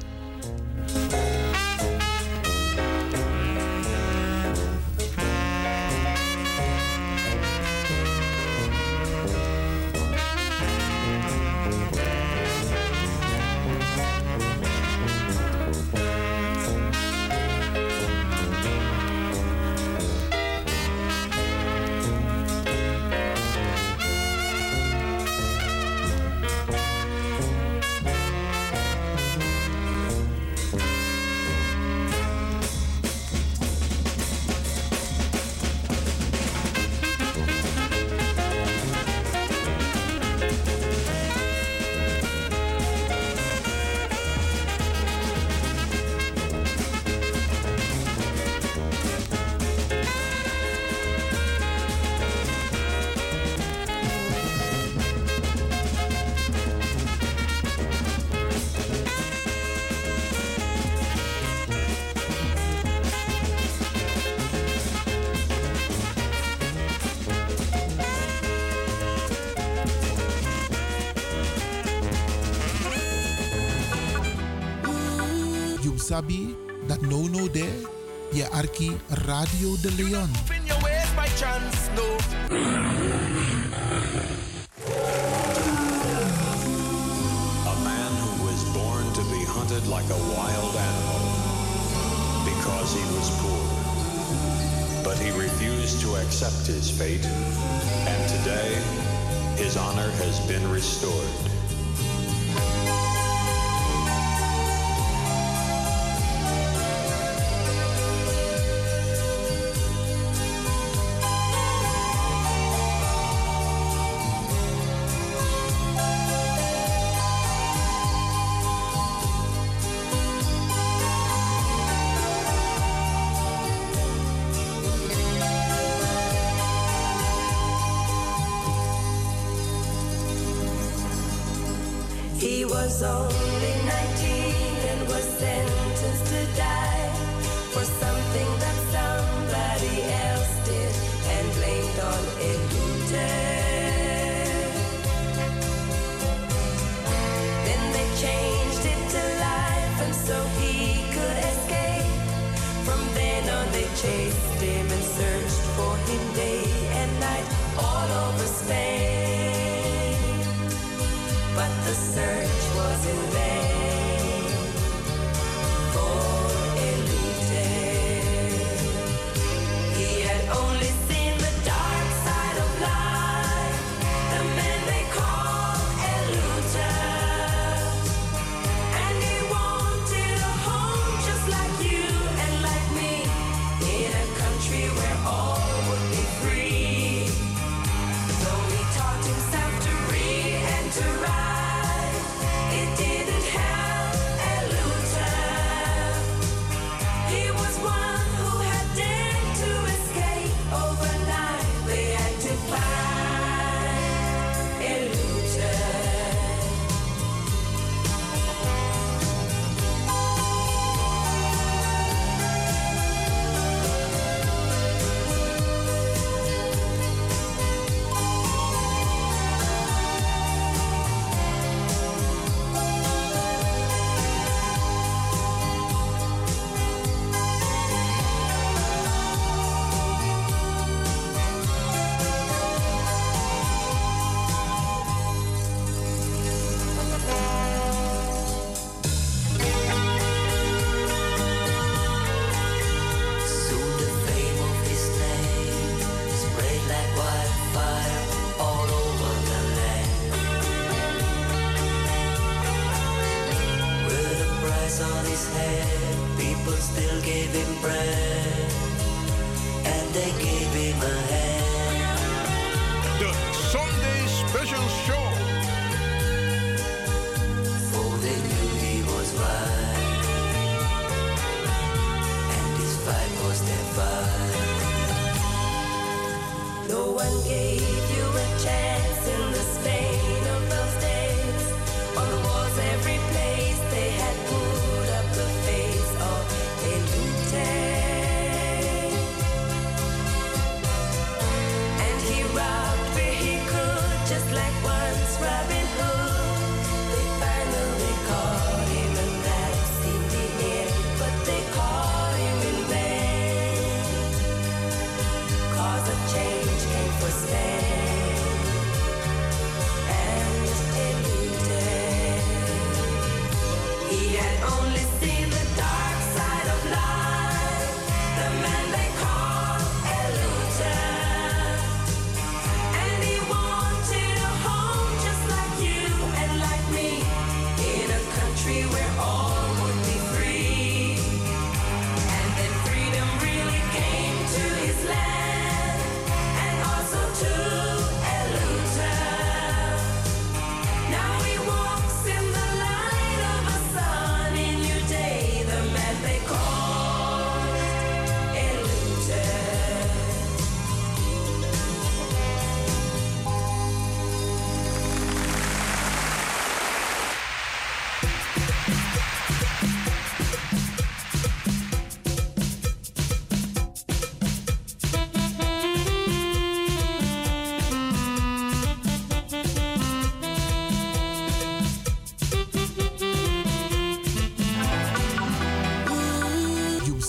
sabi that no no there, ye arki Radio de Leon. A man who was born to be hunted like a wild animal because he was poor. But he refused to accept his fate, and today his honor has been restored.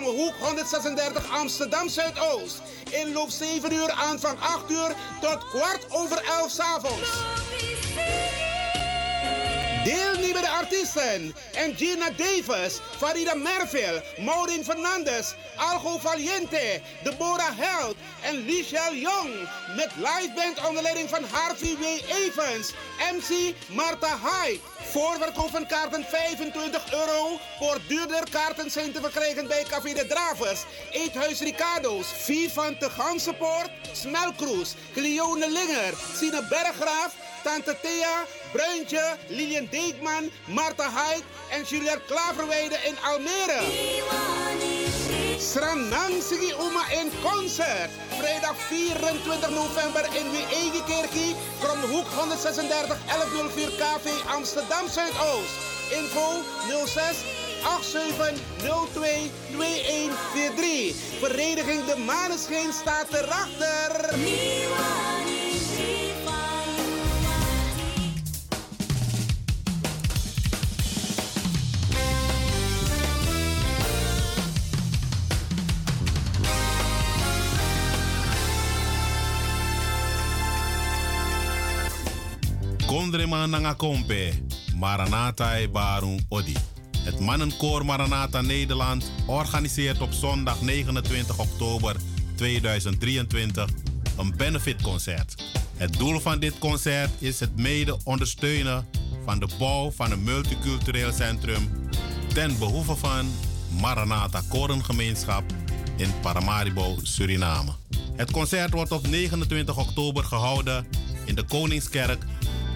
Krommehoek 136 Amsterdam Zuidoost. Inloop 7 uur, aanvang 8 uur tot kwart over 11 's avonds. Deelnemende artiesten: Gina Davis, Farida Merville, Maureen Fernandes, Algo Valiente, Deborah Held en Lichelle Jong. Met liveband onder leiding van Harvey W. Evans, MC Marta Hyde. Voorverkoop van kaarten 25 euro. Voor duurder kaarten zijn te verkrijgen bij Café de Dravers, Eethuis Ricardo's, Vivan de Gansenpoort, Smelkroes, Cleone Linger, Sine Berggraaf, Tante Thea, Bruintje, Lilian Deekman, Marta Hyde en Juliette Klaverweide in Almere. Sranang Sigi Uma in concert. Vrijdag 24 november in Wiegekerkie, Kromhoek 136 1104 KV Amsterdam Zuidoost. Info 06 8702 2143. Vereniging De Maneschijn staat erachter. Kondrema nanga kompe, Maranatha e Barung Odi. Het mannenkoor Maranatha Nederland organiseert op zondag 29 oktober 2023 een benefitconcert. Het doel van dit concert is het mede ondersteunen van de bouw van een multicultureel centrum ten behoeve van Maranatha Korengemeenschap in Paramaribo, Suriname. Het concert wordt op 29 oktober gehouden in de Koningskerk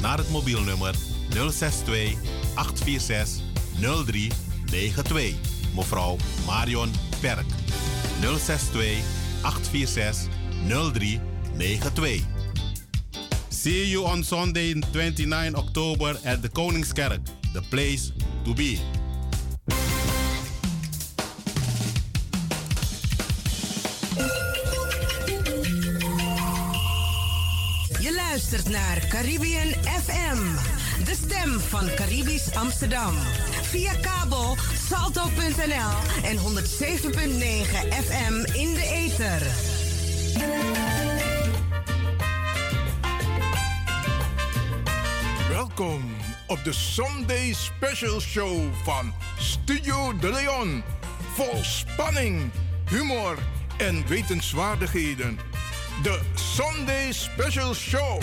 naar het mobielnummer 062 846 0392. Mevrouw Marion Perk. 062 846 0392. See you on Sunday 29 October at the Koningskerk, the place to be. Luistert naar Caribbean FM, de stem van Caribisch Amsterdam. Via kabel salto.nl en 107.9 FM in de ether. Welkom op de Sunday Special Show van Studio De Leon. Vol spanning, humor en wetenswaardigheden. De Sunday Special Show.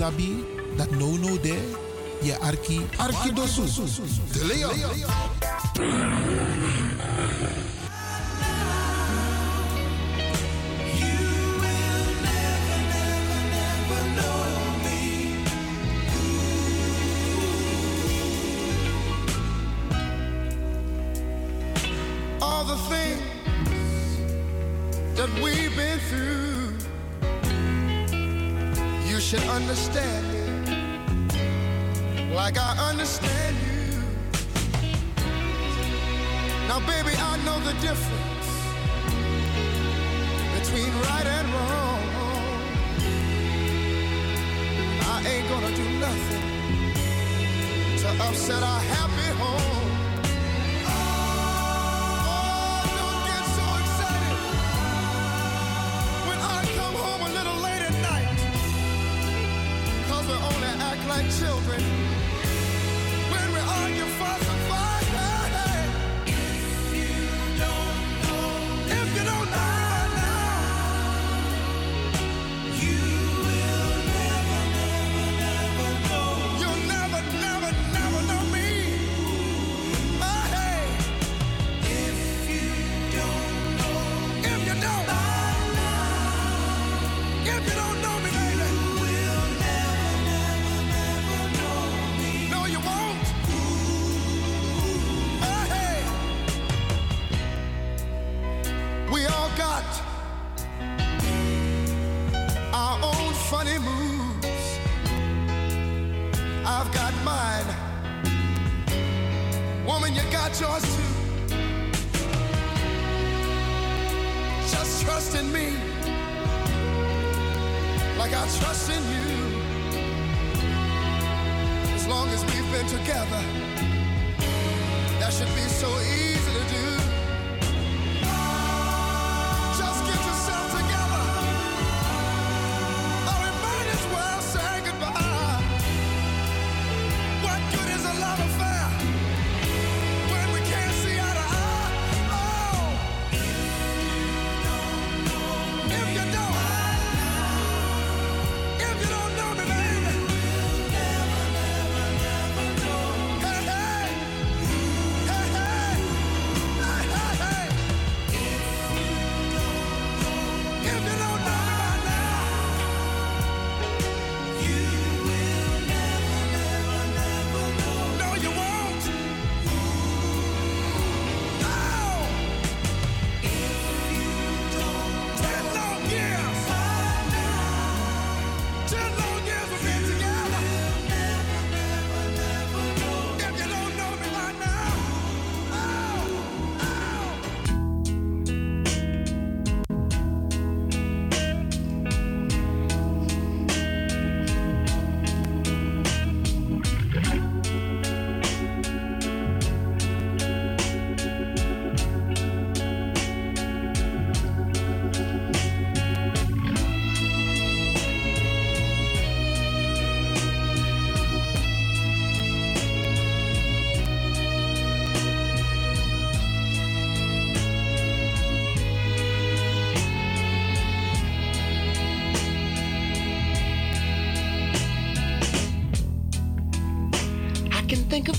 sabi dat no no there. Je arki arki dosu. De leo understanding like I understand you. Now, baby, I know the difference between right and wrong. I ain't gonna do nothing to upset our happiness.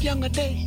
young a day.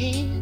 hand.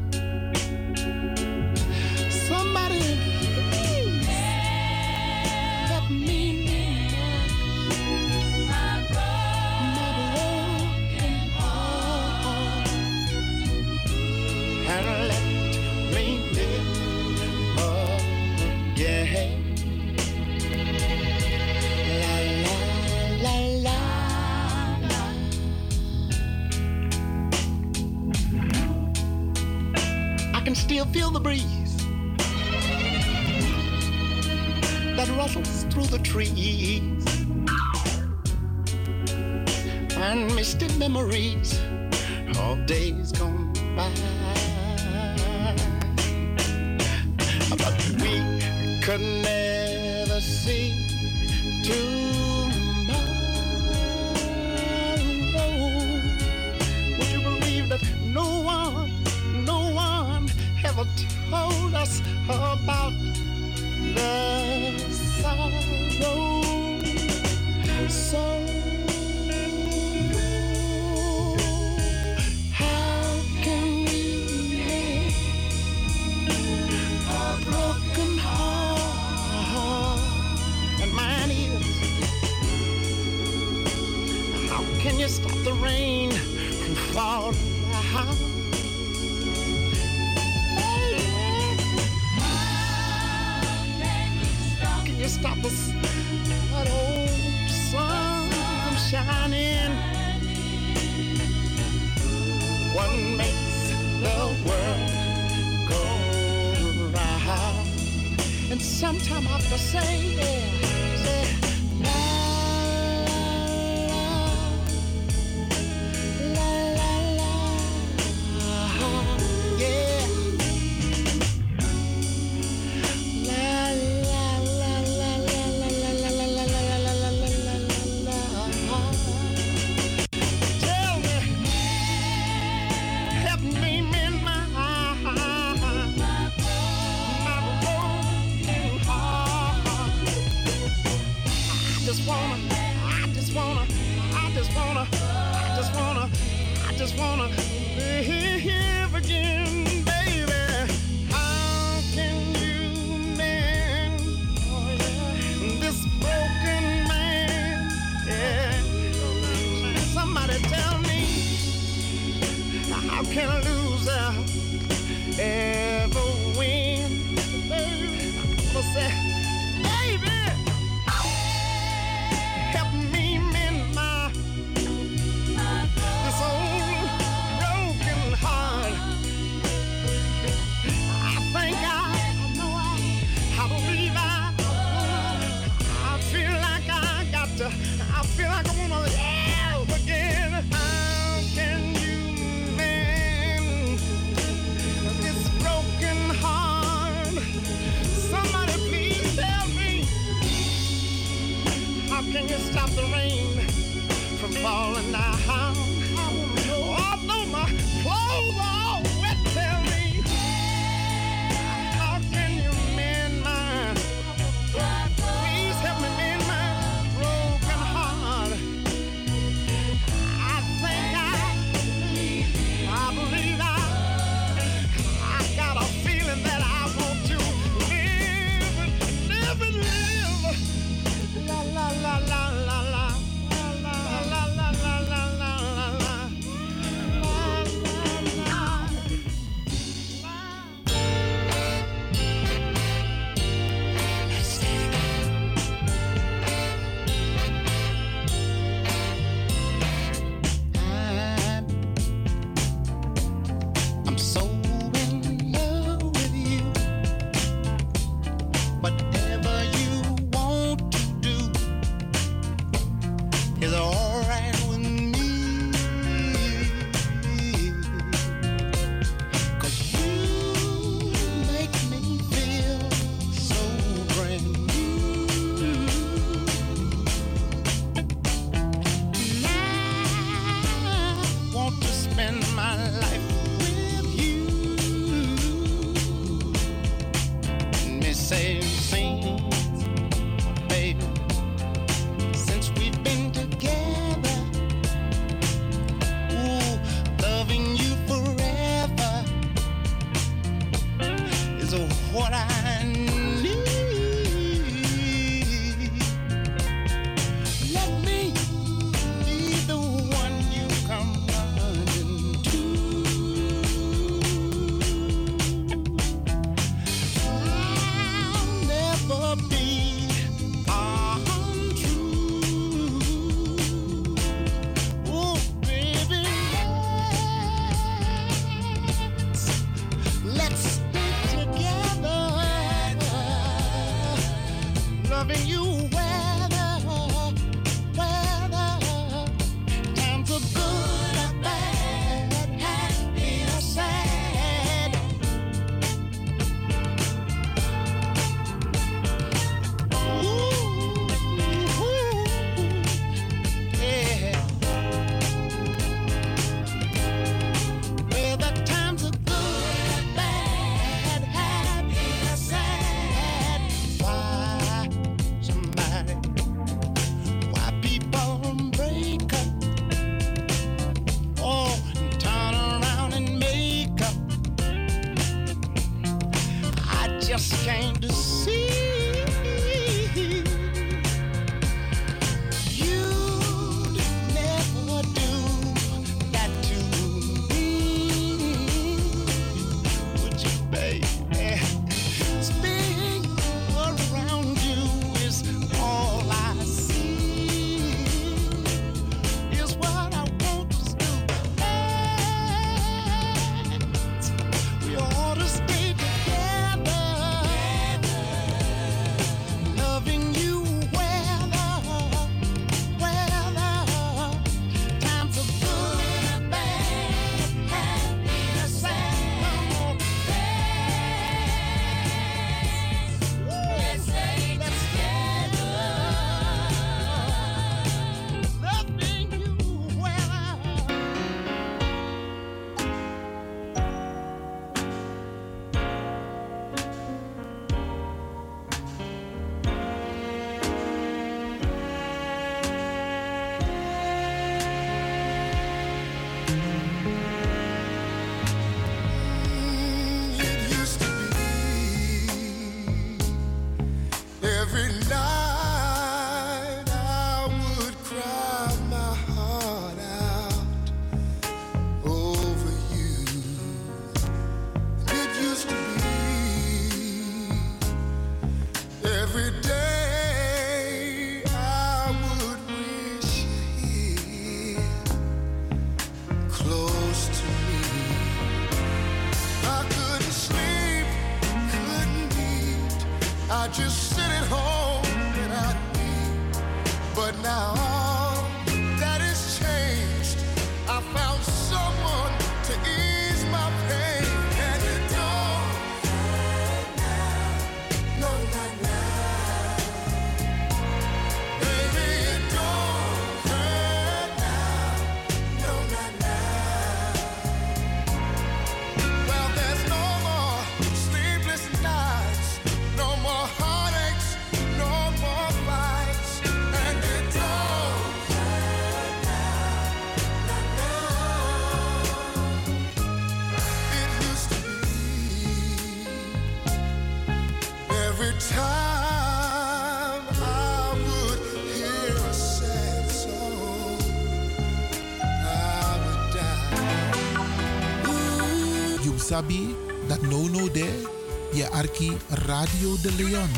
Dat that no no there, arki Radio De Leon.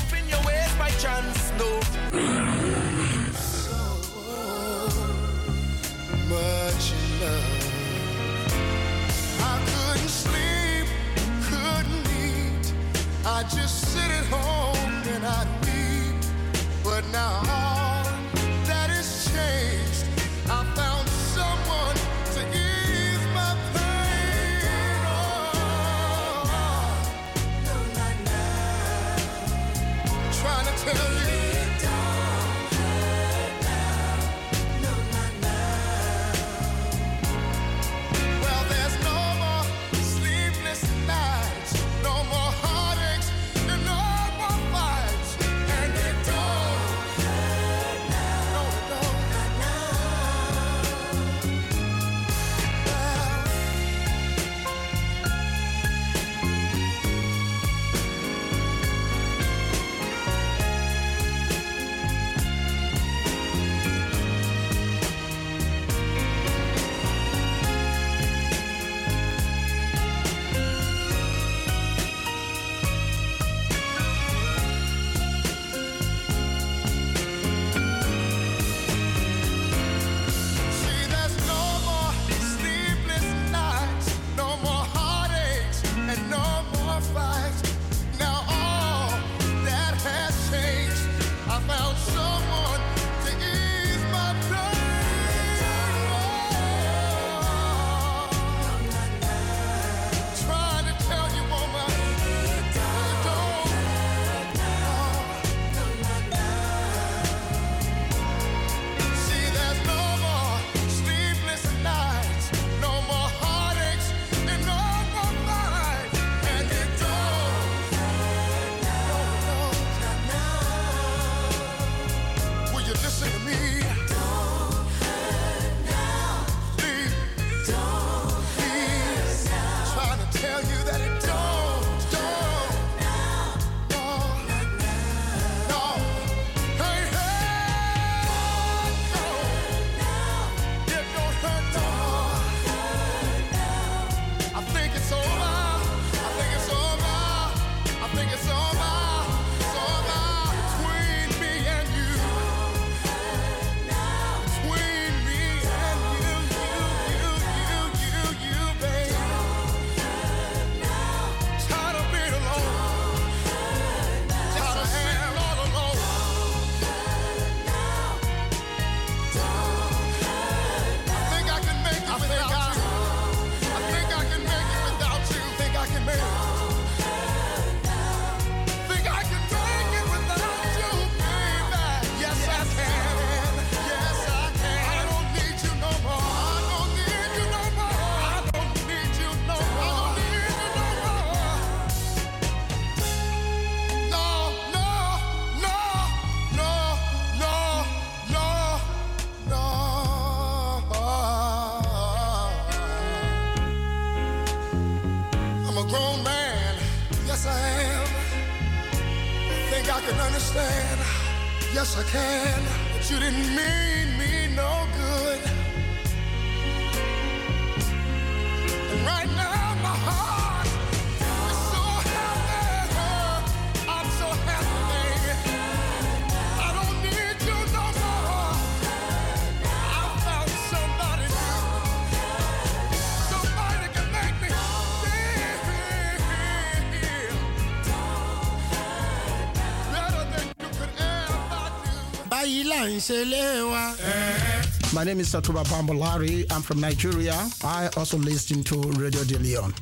My name is Satuba Bambolari. I'm from Nigeria. I also listen to Radio De Leon.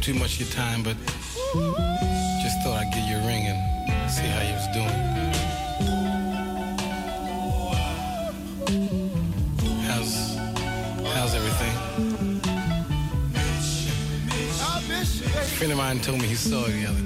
too much of your time, but just thought I'd get you a ring and see how you was doing. How's how's everything? A friend of mine told me he saw you. the other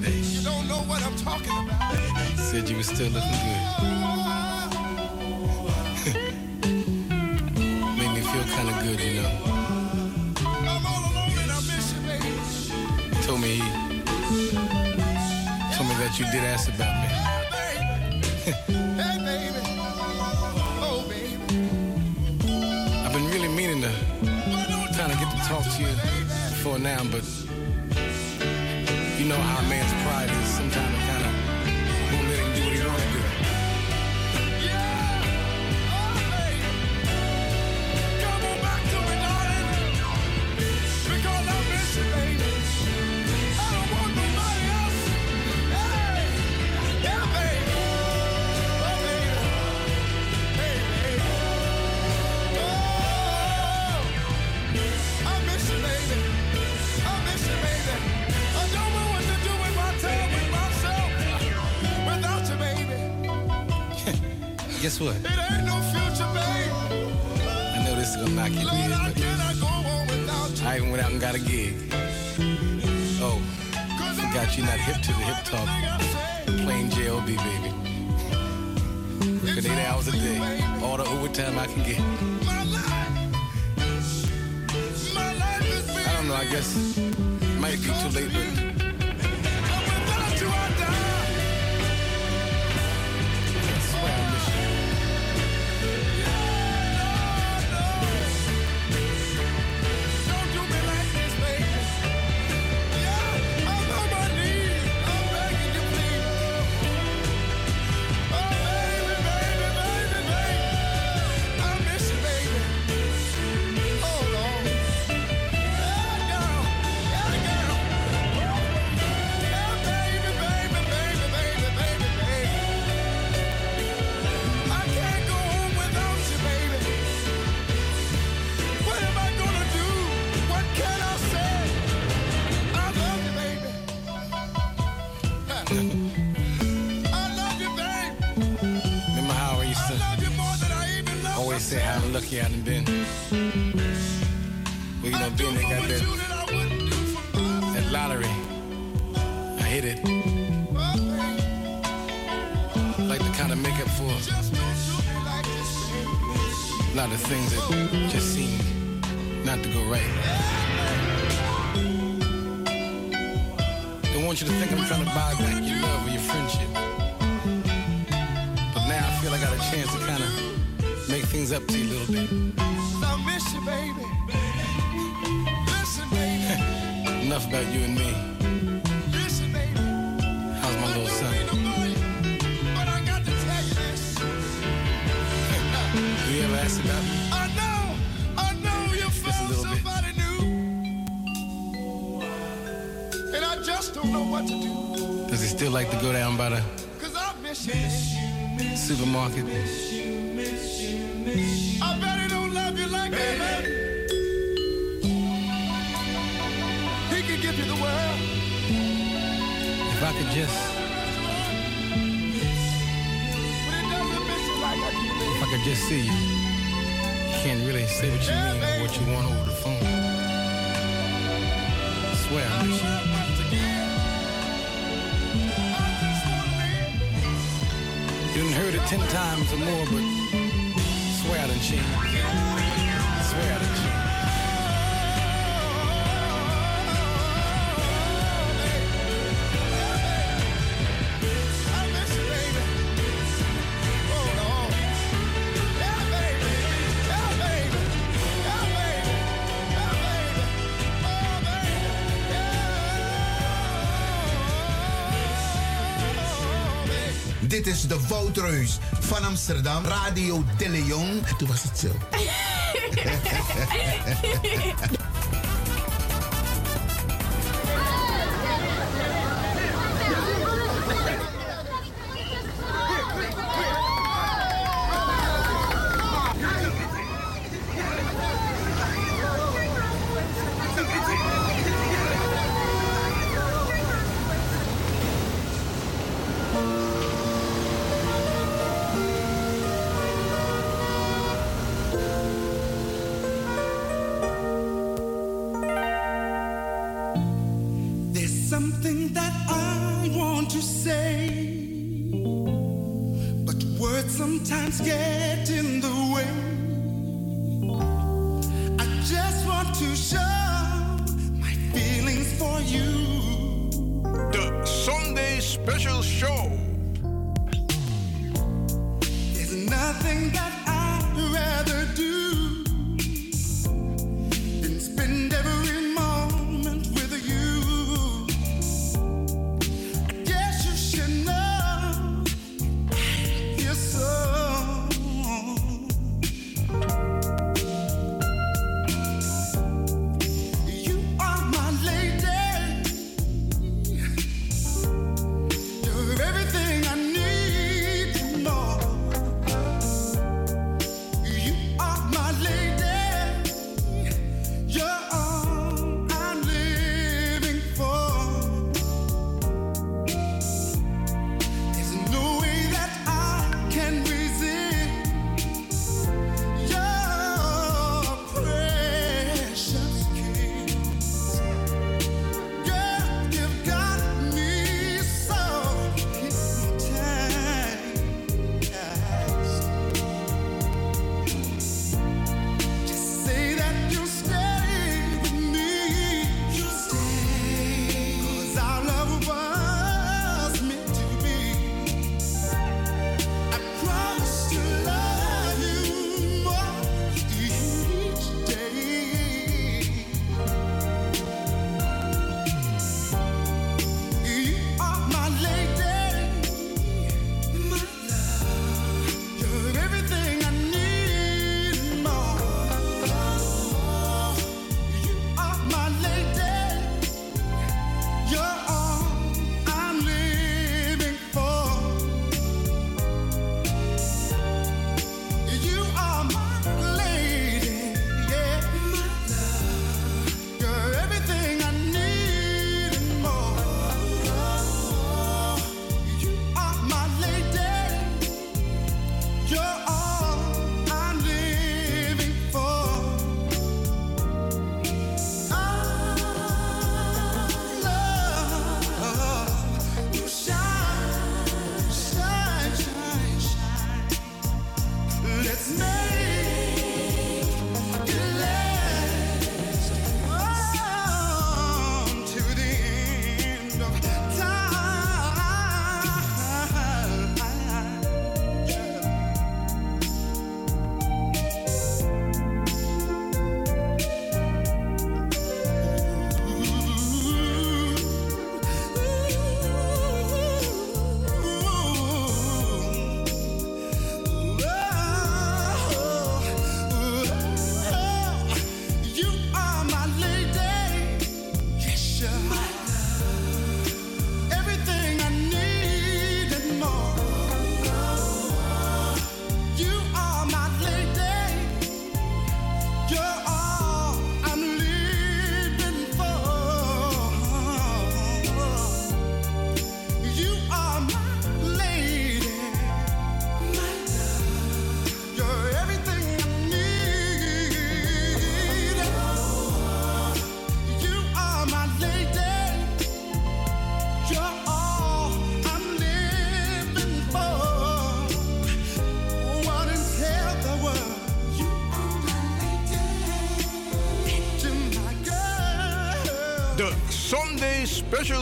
overtime I can get. I don't know, I guess it might be too late, but lucky I done been? Well, you know, being they got that, that lottery, I hit it. Like to kind of make up for a lot of things that just seem not to go right. Don't want you to think I'm trying to buy back your love or your friendship. But now I feel I got a chance to kind of make things up to you a little bit. I miss you, baby. Listen, baby. Enough about you and me. Listen, baby. How's my little son? But I got to tell you this. Do you ever ask about me? I know, I know you found little bit. new. And I just don't know what to do. Does he still like to go down by the Cause I miss you. supermarket? I bet he don't love you like that, man. He can give you the world. If I could just, But he doesn't miss you like I do, if I could just see you. You can't really say what you mean or what you want over the phone. I swear I miss you. You done heard it ten times or more, but Dit is de Woutreus van Amsterdam, Radio De Leon. En toen was het zo.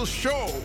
Show.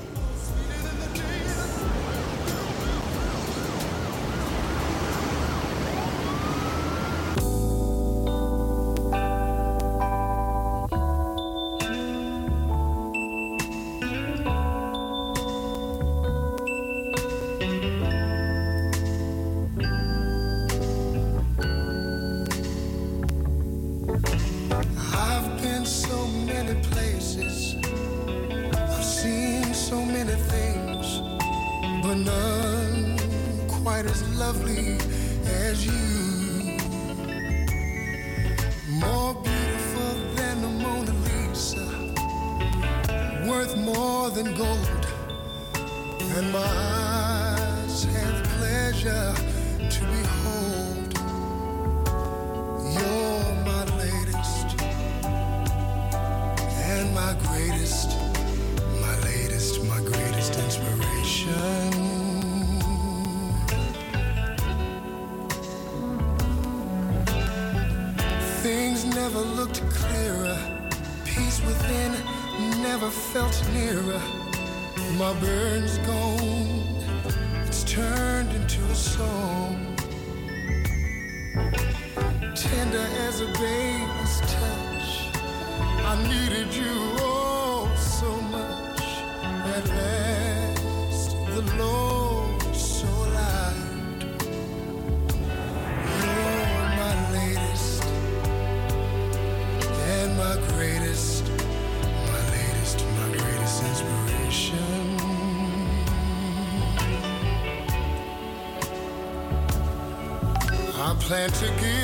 I plan to give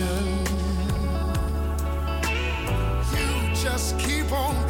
inspiration. You just keep on